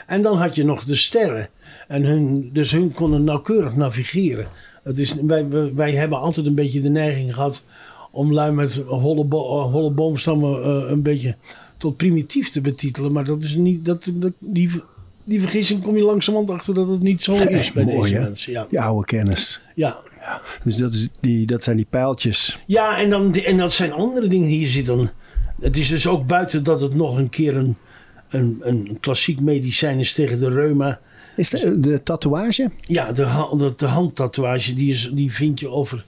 En dan had je nog de sterren. En hun, dus hun konden nauwkeurig navigeren. Het is, wij, wij, hebben altijd een beetje de neiging gehad om lui met holle, bo holle boomstammen uh, een beetje tot primitief te betitelen. Maar dat is niet, dat, die, die vergissing kom je langzamerhand achter dat het niet zo is bij mooi, deze hè? mensen. Ja. Die oude kennis. Ja. Dus dat, is die, dat zijn die pijltjes. Ja, en, dan, en dat zijn andere dingen. Hier zit dan. Het is dus ook buiten dat het nog een keer een, een, een klassiek medicijn is tegen de reuma. Is de, de tatoeage? Ja, de, de, de handtatoeage die, is, die vind je over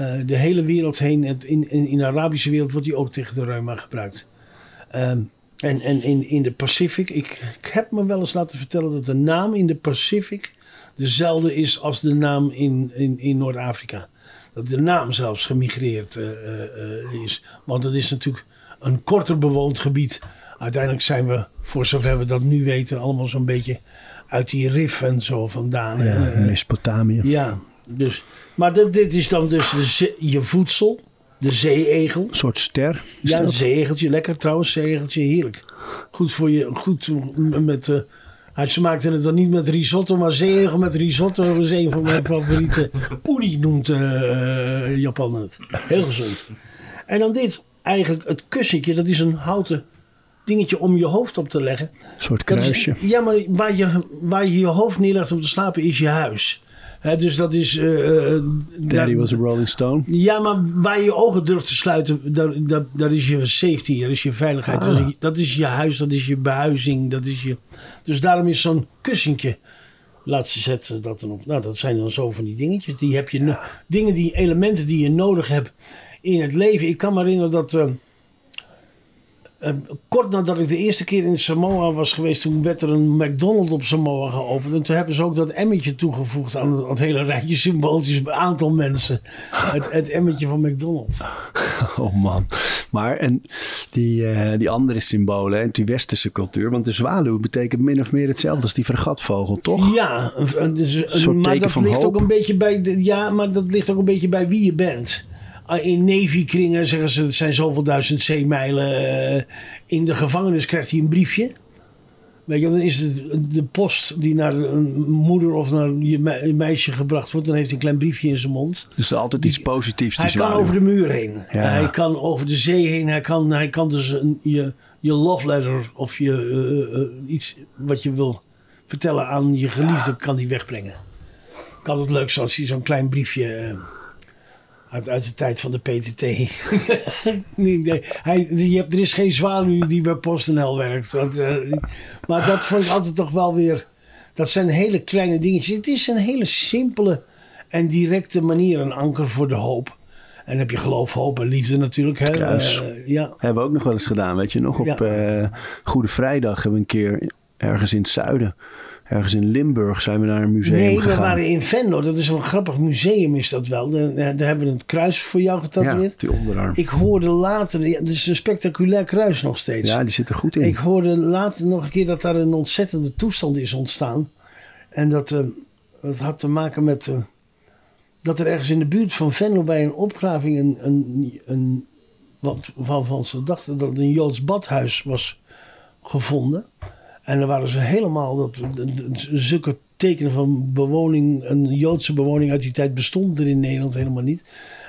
uh, de hele wereld heen. In, in, in de Arabische wereld wordt die ook tegen de reuma gebruikt. Um, en en in, in de Pacific, ik, ik heb me wel eens laten vertellen dat de naam in de Pacific dezelfde is als de naam in, in, in Noord-Afrika. Dat de naam zelfs gemigreerd uh, uh, is. Want het is natuurlijk een korter bewoond gebied. Uiteindelijk zijn we, voor zover we dat nu weten, allemaal zo'n beetje uit die rif en zo vandaan. Ja, Mesopotamië. Ja, dus. Maar dit, dit is dan dus de je voedsel. De zeeegel. Een soort ster. Ja, een zeegeltje. Lekker trouwens, zeegeltje. Heerlijk. Goed voor je. Goed met... Uh, ze maakten het dan niet met risotto, maar zeeegel met risotto is een van mijn favoriete. Uri noemt uh, Japan het. Heel gezond. En dan dit. Eigenlijk het kussentje. Dat is een houten dingetje om je hoofd op te leggen. Een soort is- kruisje. ja, maar waar je, waar je je hoofd neerlegt om te slapen is je huis. Dus dat is... eh, eh, Daddy was a Rolling Stone. ja, maar waar je je ogen durft te sluiten, daar, daar, daar is je safety, dat is je veiligheid. Ah. Dat, is, dat is je huis, dat is je behuizing, dat is je... Dus daarom is zo'n kussentje, laat ze zetten dat dan op. Nou, dat zijn dan zo van die dingetjes. Die heb je, dingen, die elementen die je nodig hebt in het leven. Ik kan me herinneren dat... eh, eh, kort nadat ik de eerste keer in Samoa was geweest, toen werd er een McDonald's op Samoa geopend. En toen hebben ze ook dat emmetje toegevoegd aan het, aan het hele rijtje symbooltjes. Een aantal mensen. Het, het emmetje van McDonald's. Oh man. Maar en die, eh, die andere symbolen en die westerse cultuur. Want de zwaluw betekent min of meer hetzelfde als die fregatvogel, toch? Ja, een- een- dus een- soort maar teken dat van ligt hoop. ook een beetje bij. De, ja, maar dat ligt ook een beetje bij wie je bent. Ah, In Navy-kringen zeggen ze het zijn zoveel duizend zeemijlen. eh, In de gevangenis krijgt hij een briefje. Weet je, dan is het de post die naar een moeder of naar je me- meisje gebracht wordt. Dan heeft hij een klein briefje in zijn mond. Dus altijd iets positiefs, die Hij kan over de muur heen. Ja. Hij kan over de zee heen. Hij kan, hij kan dus een, je, je love letter of je, eh, eh, iets wat je wil vertellen aan je geliefde, kan die wegbrengen. Kan het leuk zijn als hij zo'n klein briefje uit, uit de tijd van de PTT. nee, nee, hij, je hebt, er is geen zwaluw die bij PostNL werkt. Want, eh, maar dat vond ik altijd toch wel weer... Dat zijn hele kleine dingetjes. Het is een hele simpele en directe manier. Een anker voor de hoop. En dan heb je geloof, hoop en liefde natuurlijk. Hè? Kruis. Eh, ja. Hebben we ook nog wel eens gedaan, weet je nog? Op Ja. eh, Goede Vrijdag hebben we een keer ergens in het zuiden, ergens in Limburg, zijn we naar een museum Nee, we gegaan. waren in Venlo. Dat is een grappig museum is dat wel. Daar, daar hebben we het kruis voor jou ja, getatoeëerd. die onderarm. Ik hoorde later, ja, het is een spectaculair kruis nog steeds. ja, die zit er goed in. Ik hoorde later nog een keer dat daar een ontzettende toestand is ontstaan. En dat, eh, dat had te maken met eh, dat er ergens in de buurt van Venlo bij een opgraving een, een, een wat, waarvan ze dachten dat het een Joods badhuis was gevonden. En dan waren ze helemaal, dat, zulke tekenen van bewoning, een Joodse bewoning uit die tijd bestond er in Nederland helemaal niet.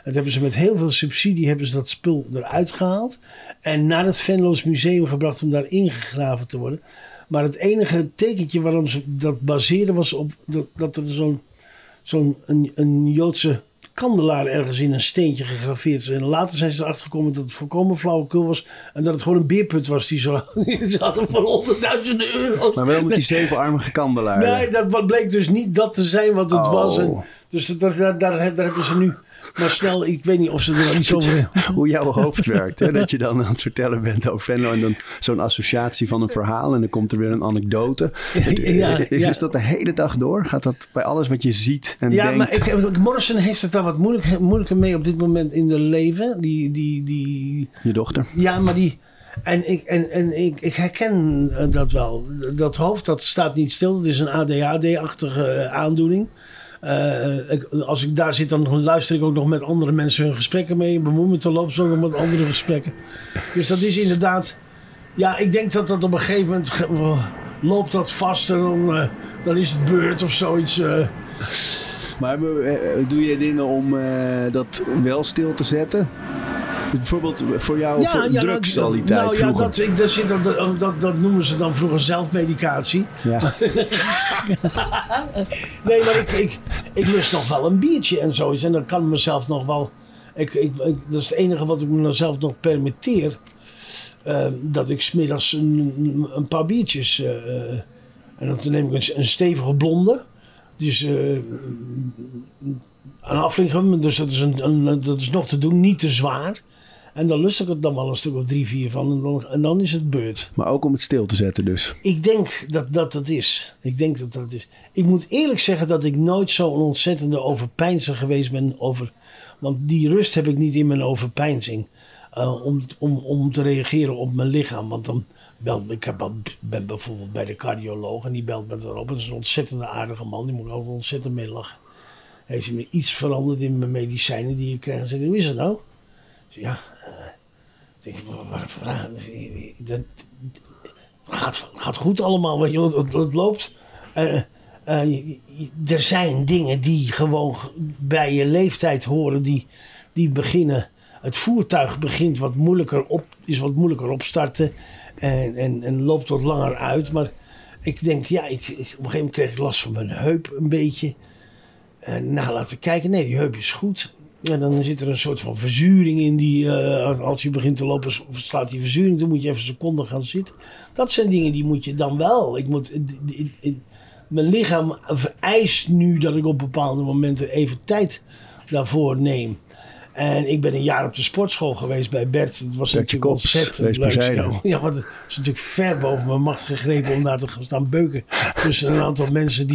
Dat hebben ze met heel veel subsidie hebben ze dat spul eruit gehaald. En naar het Venlo's museum gebracht om daar ingegraven te worden. Maar het enige tekentje waarom ze dat baseerden was op dat, dat er zo'n zo'n een, een Joodse kandelaar ergens in een steentje gegraveerd is. En later zijn ze erachter gekomen dat het volkomen flauwekul was. En dat het gewoon een beerput was die ze die ze hadden voor honderdduizenden euro's. Maar wel met die zevenarmige kandelaar. Nee, dat bleek dus niet dat te zijn wat het Oh. was. En, dus daar, daar hebben ze nu maar snel, ik weet niet of ze er wel iets over Hoe jouw hoofd werkt. Hè? Dat je dan aan het vertellen bent over Venlo en dan zo'n associatie van een verhaal en dan komt er weer een anekdote. Ja, is, ja. is dat de hele dag door? Gaat dat bij alles wat je ziet en Ja, denkt? maar ik, Morrison heeft het daar wat moeilijk, moeilijker mee op dit moment in de leven. Die, die, die, Je dochter. ja, maar die. En, ik, en, en ik, ik herken eh, dat wel. Dat hoofd dat staat niet stil. Het is een ADHD-achtige eh, aandoening. Eh, als ik daar zit, dan luister ik ook nog met andere mensen hun gesprekken mee. Bemoei me te lopen zo nog met andere gesprekken. Dus dat is inderdaad. Ja, ik denk dat dat op een gegeven moment loopt dat vast en dan, eh, dan is het beurt of zoiets. eh. Maar doe je dingen om dat wel stil te zetten? Bijvoorbeeld voor jou voor drugs al die tijd nou, ja, dat, ik, dat, zit, dat, dat, dat noemen ze dan vroeger zelfmedicatie. Ja. Nee, maar ik, ik, ik lust nog wel een biertje en zoiets. En dan kan ik mezelf nog wel... Ik, ik, ik- dat is het enige wat ik mezelf nog permitteer. eh, dat ik smiddags een, een paar biertjes... eh, en dan neem ik een, een stevige blonde. Dus eh een Affligem, dus dat is, een, een, dat is nog te doen, niet te zwaar. En dan lust ik het dan wel een stuk of drie, vier van. En dan, en dan is het beurt. Maar ook om het stil te zetten dus. Ik denk dat dat het is. Ik denk dat dat is. Ik moet eerlijk zeggen dat ik nooit zo'n ontzettende overpeinzer geweest ben over. Want die rust heb ik niet in mijn overpeinzing. eh, om, om, om te reageren op mijn lichaam. Want dan belt ik heb, ben bijvoorbeeld bij de cardioloog en die belt me dan op. Dat is een ontzettende aardige man. Die moet ik altijd ontzettend mee lachen. Heeft hij me iets veranderd in mijn medicijnen die ik krijg? En zegt hoe is het nou? Ja, ik denk, een vraag. Dat, gaat, gaat goed allemaal, weet je, het, loopt. Eh, eh, er zijn dingen die gewoon bij je leeftijd horen, die, die beginnen. Het voertuig begint wat moeilijker op, is wat moeilijker opstarten en, en, en loopt wat langer uit. Maar ik denk, ja, ik, op een gegeven moment kreeg ik last van mijn heup een beetje. Nou, laten kijken. Nee, die heup is goed. En dan zit er een soort van verzuring in die, eh, als- je begint te lopen, slaat die verzuring. Dan moet je even een seconde gaan zitten. Dat zijn dingen die moet je dan wel. Ik moet, in- mijn lichaam vereist nu dat ik op bepaalde momenten even tijd daarvoor neem. En ik ben een jaar op de sportschool geweest bij Bert. Het was Bertje natuurlijk Kops, ontzettend leuk. Ja, want het is natuurlijk ver boven mijn macht gegrepen om daar te gaan staan beuken. Tussen een aantal mensen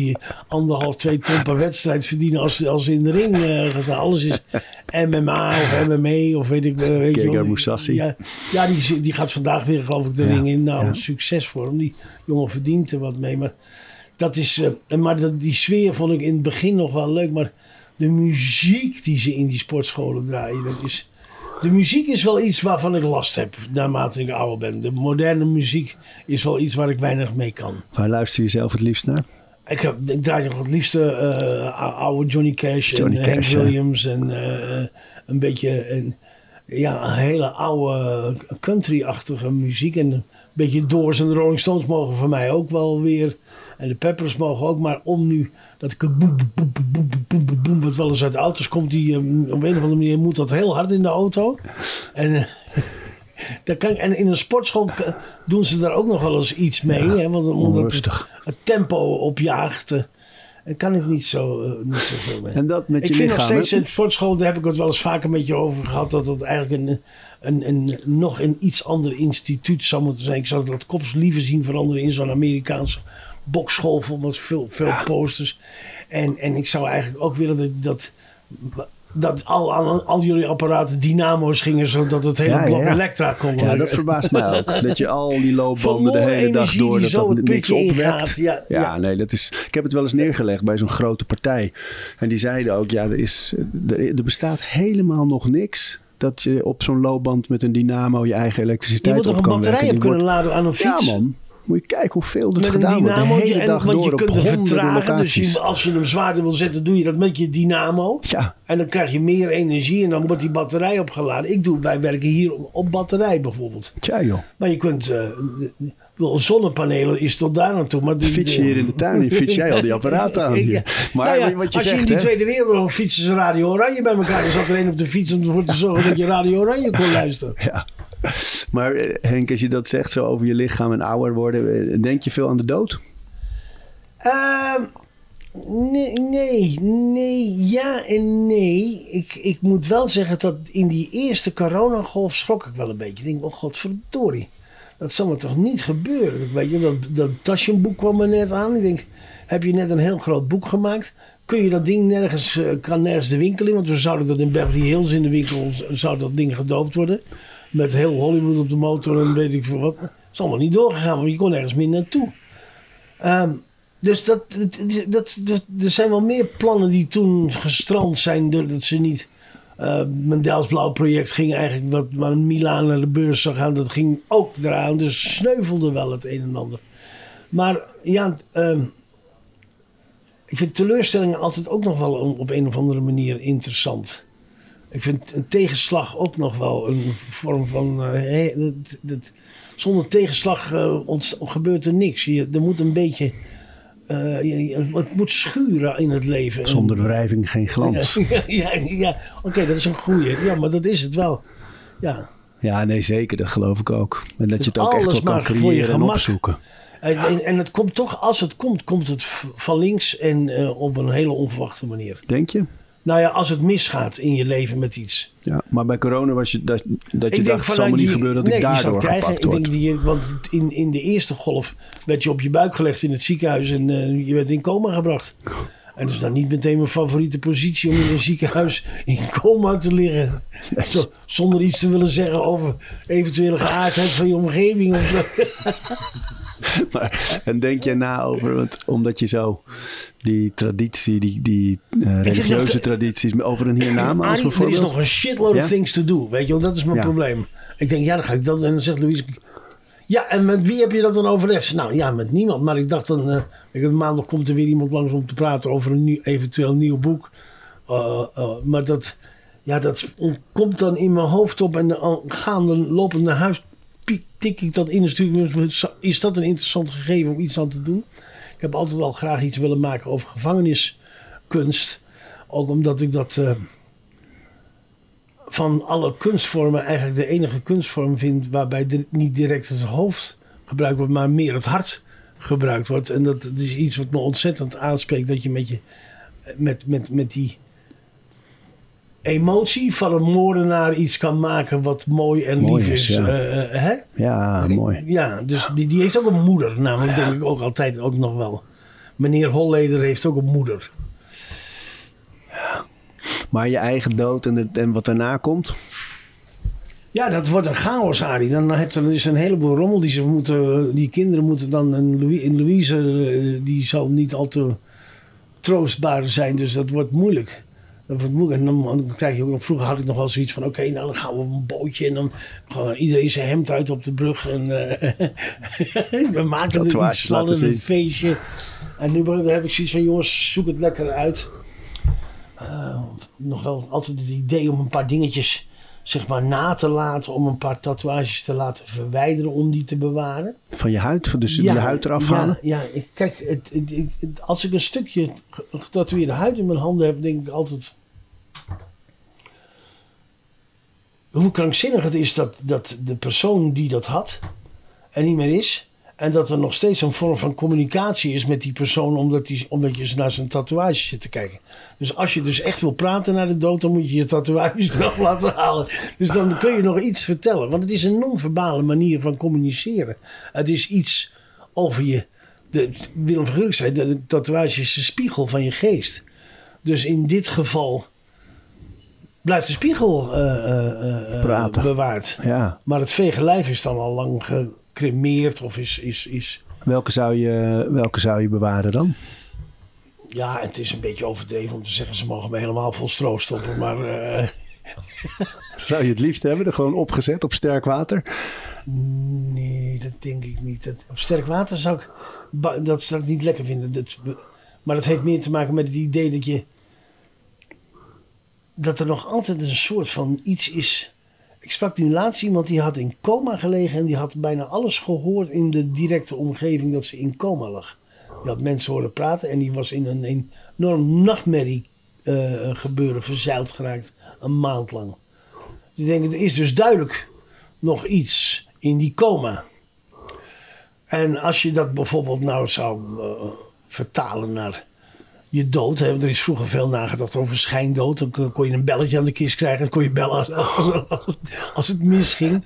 anderhalf, twee ton per wedstrijd verdienen als, als ze in de ring eh, gaan staan. Alles is MMA of MMA of weet ik eh, weet je wel. Mousasi. Ja, ja die, die gaat vandaag weer geloof ik de ring in. Nou, ja. succes voor hem. Die jongen verdient er wat mee. Maar dat is, eh, maar dat, die sfeer vond ik in het begin nog wel leuk. Maar de muziek die ze in die sportscholen draaien, dat is... De muziek is wel iets waarvan ik last heb naarmate ik ouder ben. De moderne muziek is wel iets waar ik weinig mee kan. Waar luister je zelf het liefst naar? Ik, heb, ik draai nog het liefste eh, oude Johnny Cash Johnny en Hank ja. Williams en eh, een beetje een, ja, een hele oude country-achtige muziek. En een beetje Doors en Rolling Stones mogen voor mij ook wel weer. En de Peppers mogen ook, maar om nu dat ik boem, boem, boem, boem, boem, boem, boem, wat wel eens uit de auto's komt, die eh, op een of andere manier moet dat heel hard in de auto. En, eh, daar kan, ik- en in een sportschool doen ze daar ook nog wel eens iets mee. hè, want omdat het, het tempo opjaagt. eh, en kan ik niet zo, eh, niet zoveel mee. En dat met ik je vind lichaam. nog steeds in sportschool, daar heb ik het wel eens vaker met je over gehad, dat het eigenlijk een, een, een, nog een iets ander instituut zou moeten zijn. Ik zou dat kops liever zien veranderen in zo'n Amerikaanse bokschool vol met veel, veel posters. En, en ik zou eigenlijk ook willen dat, dat, dat al, al, al jullie apparaten dynamo's gingen, zodat het hele Ja, blok ja. elektra kon Ja, dat verbaast mij ook. Dat je al die loopbanden de hele dag door, dat zo dat niks opwekt. Ja, Ja, ja. nee, dat is, ik heb het wel eens neergelegd bij zo'n grote partij. En die zeiden ook, ja, er, is, er, er bestaat helemaal nog niks... dat je op zo'n loopband met een dynamo je eigen Je elektriciteit moet toch een batterij Die kunnen laden aan een fiets? Ja man, moet je kijken hoeveel er met een gedaan wordt. De hele en, dag want door je kunt het vertragen. Dus locaties. als je hem zwaarder wil zetten, doe je dat met je dynamo. Ja, En dan krijg je meer energie en dan wordt die batterij opgeladen. Ik doe, wij werken hier op, op batterij bijvoorbeeld. tja joh. Maar je kunt... ik bedoel, zonnepanelen is tot daar naartoe. Maar die, Fiets je hier in de tuin fiets jij al die apparaten aan. Ja. Maar Nou ja, wat je als je in die hè? Tweede Wereldoorlog fietsen ze Radio Oranje bij elkaar. Er zat er een op de fiets om ervoor te zorgen dat je Radio Oranje kon luisteren. Ja. Maar eh, Henk, als je dat zegt zo over je lichaam en ouder worden, eh, denk je veel aan de dood? Ehm, nee, nee, nee, ja en nee. Ik, ik moet wel zeggen dat in die eerste coronagolf schrok ik wel een beetje. Ik denk, oh godverdorie, dat zal me toch niet gebeuren. Weet je, dat, dat Taschenboek kwam er net aan. Ik denk, heb je net een heel groot boek gemaakt? Kun je dat ding nergens, eh, kan nergens de winkel in? Want we zouden dat in Beverly Hills in de winkel, zou dat ding gedoopt worden. Met heel Hollywood op de motor en weet ik veel wat. Het is allemaal niet doorgegaan, want je kon nergens meer naartoe. Ehm, dus dat, dat, dat, er zijn wel meer plannen die toen gestrand zijn doordat ze niet. eh mijn project ging eigenlijk wat waar Milaan naar de beurs zou gaan, dat ging ook eraan. Dus sneuvelde wel het een en ander. Maar ja, ehm, ik vind teleurstellingen altijd ook nog wel op een of andere manier interessant. Ik vind een tegenslag ook nog wel een vorm van. eh, hè, dat, dat, zonder tegenslag eh, ont- gebeurt er niks. Je, er moet een beetje. eh, je- je- het moet schuren in het leven. Zonder wrijving geen glans. Ja, ja, ja. oké, dat is een goeie. Ja, maar dat is het wel. Ja. Ja, nee, zeker. Dat geloof ik ook. En dat je het ook echt wel kan maar voor je creëren en opzoeken. En, en, en het komt toch, als het komt, komt het van links en eh, op een hele onverwachte manier. Denk je? Nou ja, als het misgaat in je leven met iets. Ja, maar bij corona was je dat, dat je Ik dacht, het zal me niet die- gebeuren dat nee, ik daardoor krijgen. gepakt ik word. denk die, je- want in, in de eerste golf werd je op je buik gelegd in het ziekenhuis en eh, je werd in coma gebracht. En dat is nou niet meteen mijn favoriete positie om in een ziekenhuis in coma te liggen. Zo, zonder iets te willen zeggen over eventuele geaardheid van je omgeving. Of zo. Maar, en denk je na over, want, omdat je zo die traditie, die, die eh, religieuze tradities, over een hiernamaals Arie, er is bijvoorbeeld. nog een shitload Ja? of things to do. Weet je wel, dat is mijn Ja. probleem. Ik denk, ja, dan ga ik dat. En dan zegt Louise. Ja, en met wie heb je dat dan overlegd? Nou ja, met niemand. Maar ik dacht dan. eh, ik heb maandag komt er weer iemand langs om te praten over een nieuw, eventueel nieuw boek. Uh, uh, maar dat. Ja, dat komt dan in mijn hoofd op. En dan gaande lopend naar huis. Tik ik dat in mensen, Is dat een interessant gegeven om iets aan te doen? Ik heb altijd al graag iets willen maken over gevangeniskunst. Ook omdat ik dat. eh, van alle kunstvormen eigenlijk de enige kunstvorm vind waarbij niet direct het hoofd gebruikt wordt, maar meer het hart gebruikt wordt. En dat is iets wat me ontzettend aanspreekt, dat je met, je, met, met, met die emotie van een moordenaar iets kan maken wat mooi en Mooi lief is, is. ja. eh, eh, hè? Ja, mooi. Ja, dus die, die heeft ook een moeder, namelijk denk ik ook altijd ook nog wel. Meneer Holleder heeft ook een moeder. Maar je eigen dood en, het, en wat daarna komt. Ja, dat wordt een chaos, Arie. Dan heb je dus een heleboel rommel die ze moeten. Die kinderen moeten dan. En Louis, in Louise, eh, die zal niet al te troostbaar zijn, dus dat wordt moeilijk. En dan, dan krijg je ook nog. Vroeger had ik nog wel zoiets van: oké, nou dan gaan we op een bootje en dan gewoon iedereen zijn hemd uit op de brug. En eh, we maken er iets van een feestje. En nu heb ik zoiets van: jongens, zoek het lekker uit. Eh, nog wel altijd het idee om een paar dingetjes zeg maar na te laten, om een paar tatoeages te laten verwijderen om die te bewaren. Van je huid, dus je huid eraf halen. Ja, ja kijk, het, het, het- het- als ik een stukje ge- getatoeëerde huid in mijn handen heb, denk ik altijd. Hoe krankzinnig het is dat, dat de persoon die dat had er niet meer is. En dat er nog steeds een vorm van communicatie is met die persoon, omdat, die, omdat je naar zijn tatoeage zit te kijken. Dus als je dus echt wil praten naar de dood, dan moet je je tatoeages eraf laten halen. Dus dan kun je nog iets vertellen. Want het is een non-verbale manier van communiceren. Het is iets over je. De, Willem van Gulik zei, de, tatoeage is de spiegel van je geest. Dus in dit geval blijft de spiegel eh, eh, eh, bewaard. Ja. Maar het vege lijf is dan al lang gecremeerd of is, is, is... Welke zou, je, welke zou je bewaren dan? Ja, het is een beetje overdreven om te zeggen... ze mogen me helemaal vol stro stoppen, maar... eh, Zou je het liefst hebben? Er gewoon opgezet op sterk water? nee, dat denk ik niet. Dat, op sterk water zou ik... Dat zou ik niet lekker vinden. Dat, maar dat heeft meer te maken met het idee dat je... Dat er nog altijd een soort van iets is... Ik sprak nu laatst iemand die had in coma gelegen... en die had bijna alles gehoord in de directe omgeving dat ze in coma lag. Die had mensen horen praten en die was in een enorm nachtmerrie eh, gebeuren verzeild geraakt. Een maand lang. Dus ik denk, er is dus duidelijk nog iets in die coma. En als je dat bijvoorbeeld nou zou eh, vertalen naar je dood. Hè? Er is vroeger veel nagedacht over schijndood. Dan kon- je een belletje aan de kist krijgen. Dan kon je bellen als, als, als het misging.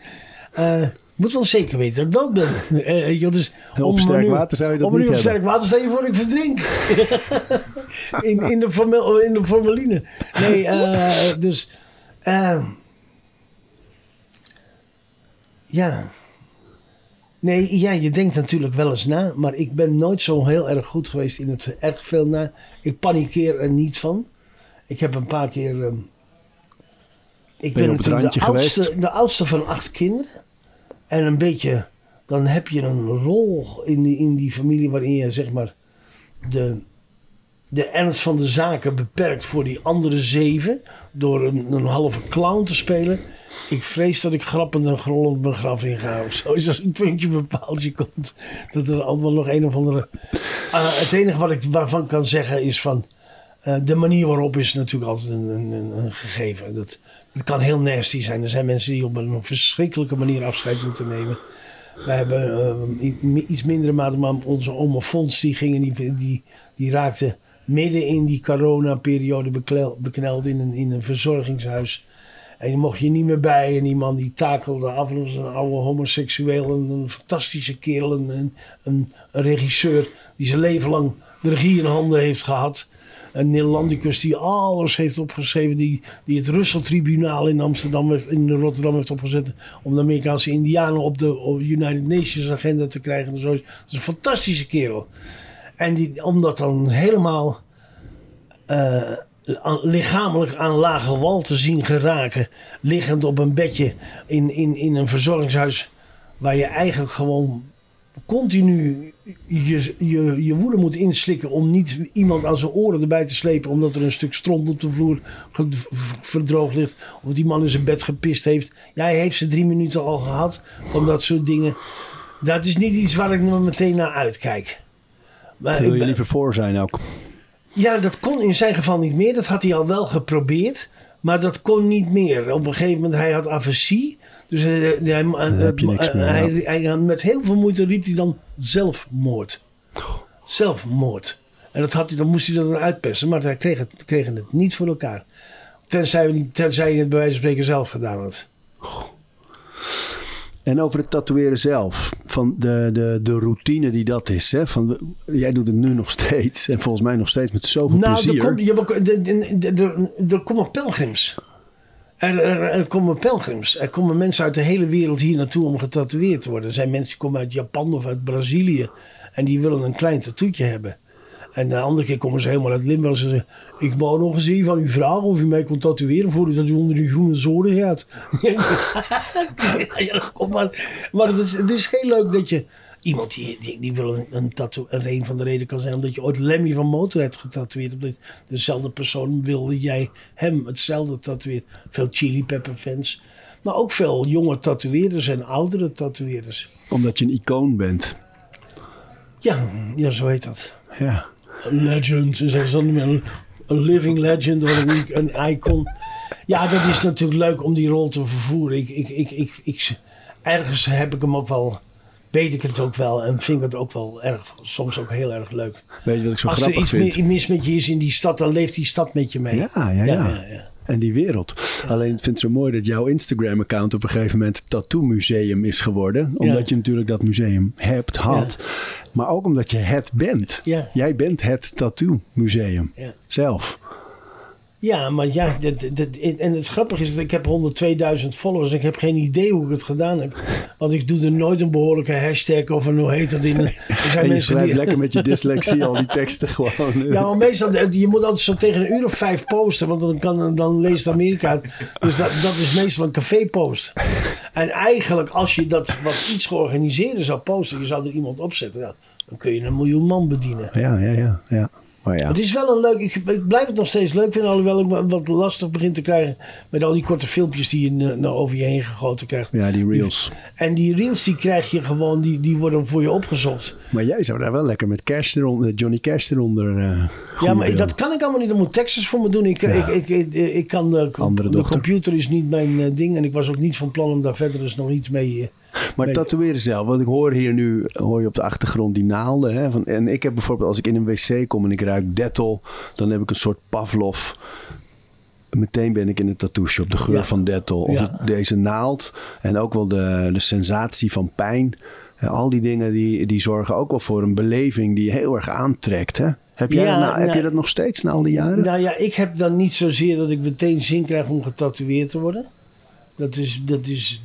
Eh, je moet wel zeker weten dat ik dood ben. Wel, dus op sterk nu- water zou je dat niet op hebben. sterk water stel je voor ik verdrink. in, in, de formel, in de formaline. Nee, dus... ja. Nee, ja, je denkt natuurlijk wel eens na. Maar ik ben nooit zo heel erg goed geweest in het erg veel na. Ik panikeer er niet van. Ik heb een paar keer... ehm, ik Ben natuurlijk randje de oudste, geweest? de oudste van acht kinderen. En een beetje... Dan heb je een rol in die, in die familie waarin je zeg maar... De, de ernst van de zaken beperkt voor die andere zeven. Door een, een halve clown te spelen. Ik vrees dat ik grappend en grollend mijn graf inga. Of zo is als een puntje bepaaltje komt. Dat er allemaal nog een of andere... Ah, het enige wat ik waarvan kan zeggen is van... eh, de manier waarop is natuurlijk altijd een, een, een- gegeven. Dat, het kan heel nasty zijn. Er zijn mensen die op een verschrikkelijke manier afscheid moeten nemen. Wij hebben eh, iets mindere mate, maar onze oma Fons die, gingen, die, die, die raakte midden in die coronaperiode bekneld in een, in een verzorgingshuis. En die mocht je niet meer bij. En die man die takelde af. Was een oude homoseksueel. Een, een fantastische kerel. Een, een, een, regisseur die zijn leven lang de regie in handen heeft gehad. Een Nederlandicus die alles heeft opgeschreven. Die, die het Russell-tribunaal in Amsterdam, heeft, in Rotterdam heeft opgezet. Om de Amerikaanse Indianen op de op United Nations agenda te krijgen. Dat is een fantastische kerel. En die, om dat dan helemaal eh, lichamelijk aan lage wal te zien geraken. Liggend op een bedje in, in, in een verzorgingshuis. Waar je eigenlijk gewoon continu je, je, je woede moet inslikken. Om niet iemand aan zijn oren erbij te slepen. Omdat er een stuk stront op de vloer verdroogd ligt. Of die man in zijn bed gepist heeft. Ja, hij heeft ze drie minuten al gehad. Van dat soort dingen. Dat is niet iets waar ik me meteen naar uitkijk. Maar Daar wil je liever voor zijn ook. Ja, dat kon in zijn geval niet meer. Dat had hij al wel geprobeerd. Maar dat kon niet meer. Op een gegeven moment, hij had afasie. Dus hij, hij, meer, hij, hij- met heel veel moeite riep hij dan zelfmoord. Zelfmoord. En dat had hij, dan moest hij dat dan uitpersen. Maar hij kreeg het, kregen het niet voor elkaar. Tenzij, tenzij je het bij wijze van spreken zelf gedaan had. En over het tatoeëren zelf, van de, de, de routine die dat is. Hè? Van, jij doet het nu nog steeds en volgens mij nog steeds met zoveel Nou, plezier. er, er, er, er, er komen pelgrims. Er, er, er komen pelgrims. Er komen mensen uit de hele wereld hier naartoe om getatoeëerd te worden. Er zijn mensen die komen uit Japan of uit Brazilië. En die willen een klein tattoetje hebben. En de andere keer komen ze helemaal uit Limburg. En ze zeggen, ik wou nog eens even van u vragen of u mij kon tatoeëren voordat u onder die groene zoden gaat. ja, kom maar. Maar het is, het is heel leuk dat je... Iemand die, die, die wil een, een tattoo... En een van de redenen kan zijn omdat je ooit Lemmy van getatoeëerd hebt. Dat dezelfde persoon wilde jij hem hetzelfde tatoeëren. Veel Chili Pepper fans. Maar ook veel jonge tatoeëerders en oudere tatoeëerders. Omdat je een icoon bent. Ja, ja zo heet dat. Ja. Legend. Ze zeggen ze dan niet meer een living legend of een, een icon. Ja, dat is natuurlijk leuk om die rol te vervoeren. Ik, ik, ik, ik, ik, ergens heb ik hem ook wel, weet ik het ook wel en vind ik het ook wel erg, soms ook heel erg leuk. Weet je wat ik zo Als er grappig iets vind? mi- mis met je is in die stad, dan leeft die stad met je mee. Ja, ja, ja. ja, ja. En die wereld. Alleen ik vind het zo mooi dat jouw Instagram-account op een gegeven moment Tattoo Museum is geworden. Omdat Ja. je natuurlijk dat museum hebt, had. Maar ook omdat je het bent. Ja. Jij bent het Tattoo Museum. Zelf. Ja, maar ja, dat, dat, en het grappige is dat ik heb 102.000 followers. Ik heb geen idee hoe ik het gedaan heb. Want ik doe er nooit een behoorlijke hashtag of een hoe heet dat ding. Er zijn En je mensen schrijft die... lekker met je dyslexie al die teksten gewoon. Ja, maar meestal, je moet altijd zo tegen een uur of vijf posten, want dan, kan, dan leest Amerika het. Dus dat, dat is meestal een café-post. En eigenlijk, als je dat wat iets georganiseerder zou posten, je zou er iemand opzetten, ja, dan kun je een miljoen man bedienen. Ja, ja, ja. ja. Maar ja. Het is wel een leuk, ik, ik blijf het nog steeds leuk vinden, alhoewel ik wat lastig begin te krijgen met al die korte filmpjes die je nou over je heen gegoten krijgt. Ja, die reels. En die reels die krijg je gewoon, die, die worden voor je opgezocht. Maar jij zou daar wel lekker met Cash eronder, Johnny Cash eronder. eh, Ja, maar ik- dat kan ik allemaal niet. Dat moet Texas voor me doen. Ik, Ja. ik, ik, ik, ik kan de, Andere de computer is niet mijn eh, ding. En ik was ook niet van plan om daar verder eens nog iets mee... eh, Maar mee- tatoeëren zelf, want ik hoor hier nu, hoor je op de achtergrond die naalden. Hè, van, en ik heb bijvoorbeeld, als ik in een wc kom en ik ruik Dettol, dan heb ik een soort Pavlov. Meteen ben ik in de tattoo shop, de geur Ja. van Dettol. Of Ja. het- deze naald en ook wel de, de sensatie van pijn. Al die dingen die, die zorgen ook wel voor een beleving die je heel erg aantrekt. Hè? Heb, jij Ja, nou- heb je nou- dat nog steeds na al die jaren? Nou ja, ik heb dan niet zozeer dat ik meteen zin krijg om getatoeëerd te worden. Dat is, dat is,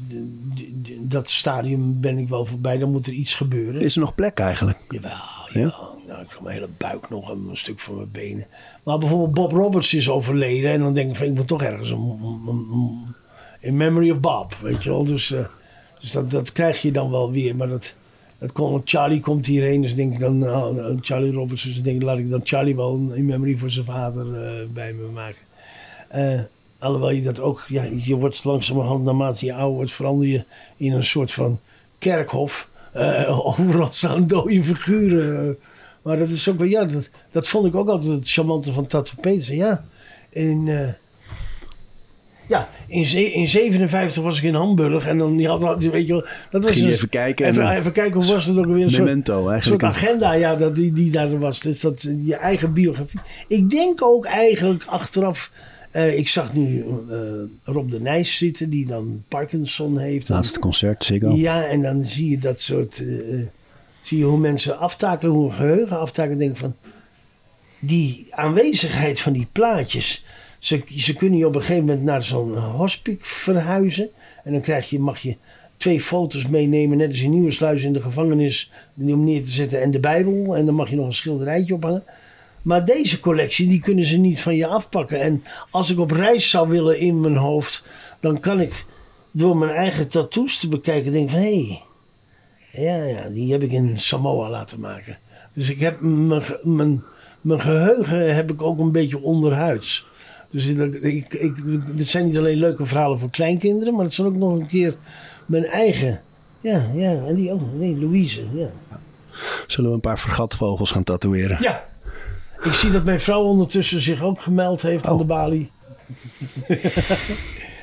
dat stadium ben ik wel voorbij. Dan moet er iets gebeuren. Is er nog plek eigenlijk? Jawel, jawel. Nou, ik heb mijn hele buik nog en een stuk van mijn benen. Maar bijvoorbeeld Bob Roberts is overleden. En dan denk ik van, ik moet toch ergens een... in memory of Bob, weet je wel. Dus, eh, dus dat, dat krijg je dan wel weer. Maar dat, Charlie komt hierheen. Dus denk ik dan, nou, Charlie Roberts. Dus denk ik, laat ik dan Charlie wel in memory voor zijn vader eh, bij me maken. Alhoewel je dat ook, ja, je wordt langzamerhand naarmate je ouder wordt, verander je in een soort van kerkhof. Eh, overal staan dode figuren. maar dat is ook wel, ja, dat, dat vond ik ook altijd het charmante van Tattoo Petersen. Ja, in, eh, ja, in, in 57 was ik in Hamburg en dan die had, weet je wel, dat was Ging even kijken en Even, even kijken, hoe was het ook weer? Een Memento een eigenlijk. soort agenda, ja, dat, die, die daar was. Dus dat, je eigen biografie. Ik denk ook eigenlijk achteraf. Eh, ik zag nu eh, Rob de Nijs zitten, die dan Parkinson heeft. Laatste concert, Ziggo. ja, en dan zie je dat soort. eh, zie je hoe mensen aftakelen, hoe hun geheugen aftakelen. Denk van. Die aanwezigheid van die plaatjes. Ze, ze kunnen je op een gegeven moment naar zo'n hospice verhuizen. En dan krijg je, mag je twee foto's meenemen, net als in Nieuwersluis in de gevangenis, om neer te zetten en de Bijbel. En dan mag je nog een schilderijtje ophangen. Maar deze collectie, die kunnen ze niet van je afpakken. En als ik op reis zou willen in mijn hoofd, dan kan ik door mijn eigen tattoos te bekijken, denk van hé, hey, ja, ja, die heb ik in Samoa laten maken. Dus ik heb mijn, mijn, mijn geheugen heb ik ook een beetje onderhuids. Dus ik, ik, dit zijn niet alleen leuke verhalen voor kleinkinderen, maar het zijn ook nog een keer mijn eigen. Ja, ja, en die ook. Nee, Louise. Ja. Zullen we een paar vergatvogels gaan tatoeëren? ja. Ik zie dat mijn vrouw ondertussen zich ook gemeld heeft aan Oh. de balie.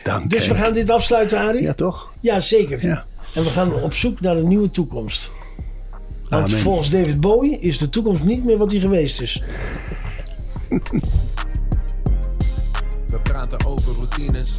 Dank Dus we gaan dit afsluiten, Arie? Ja, toch? Ja, zeker. Ja. En we gaan op zoek naar een nieuwe toekomst. Want Amen. volgens David Bowie is de toekomst niet meer wat die geweest is. We praten over routines.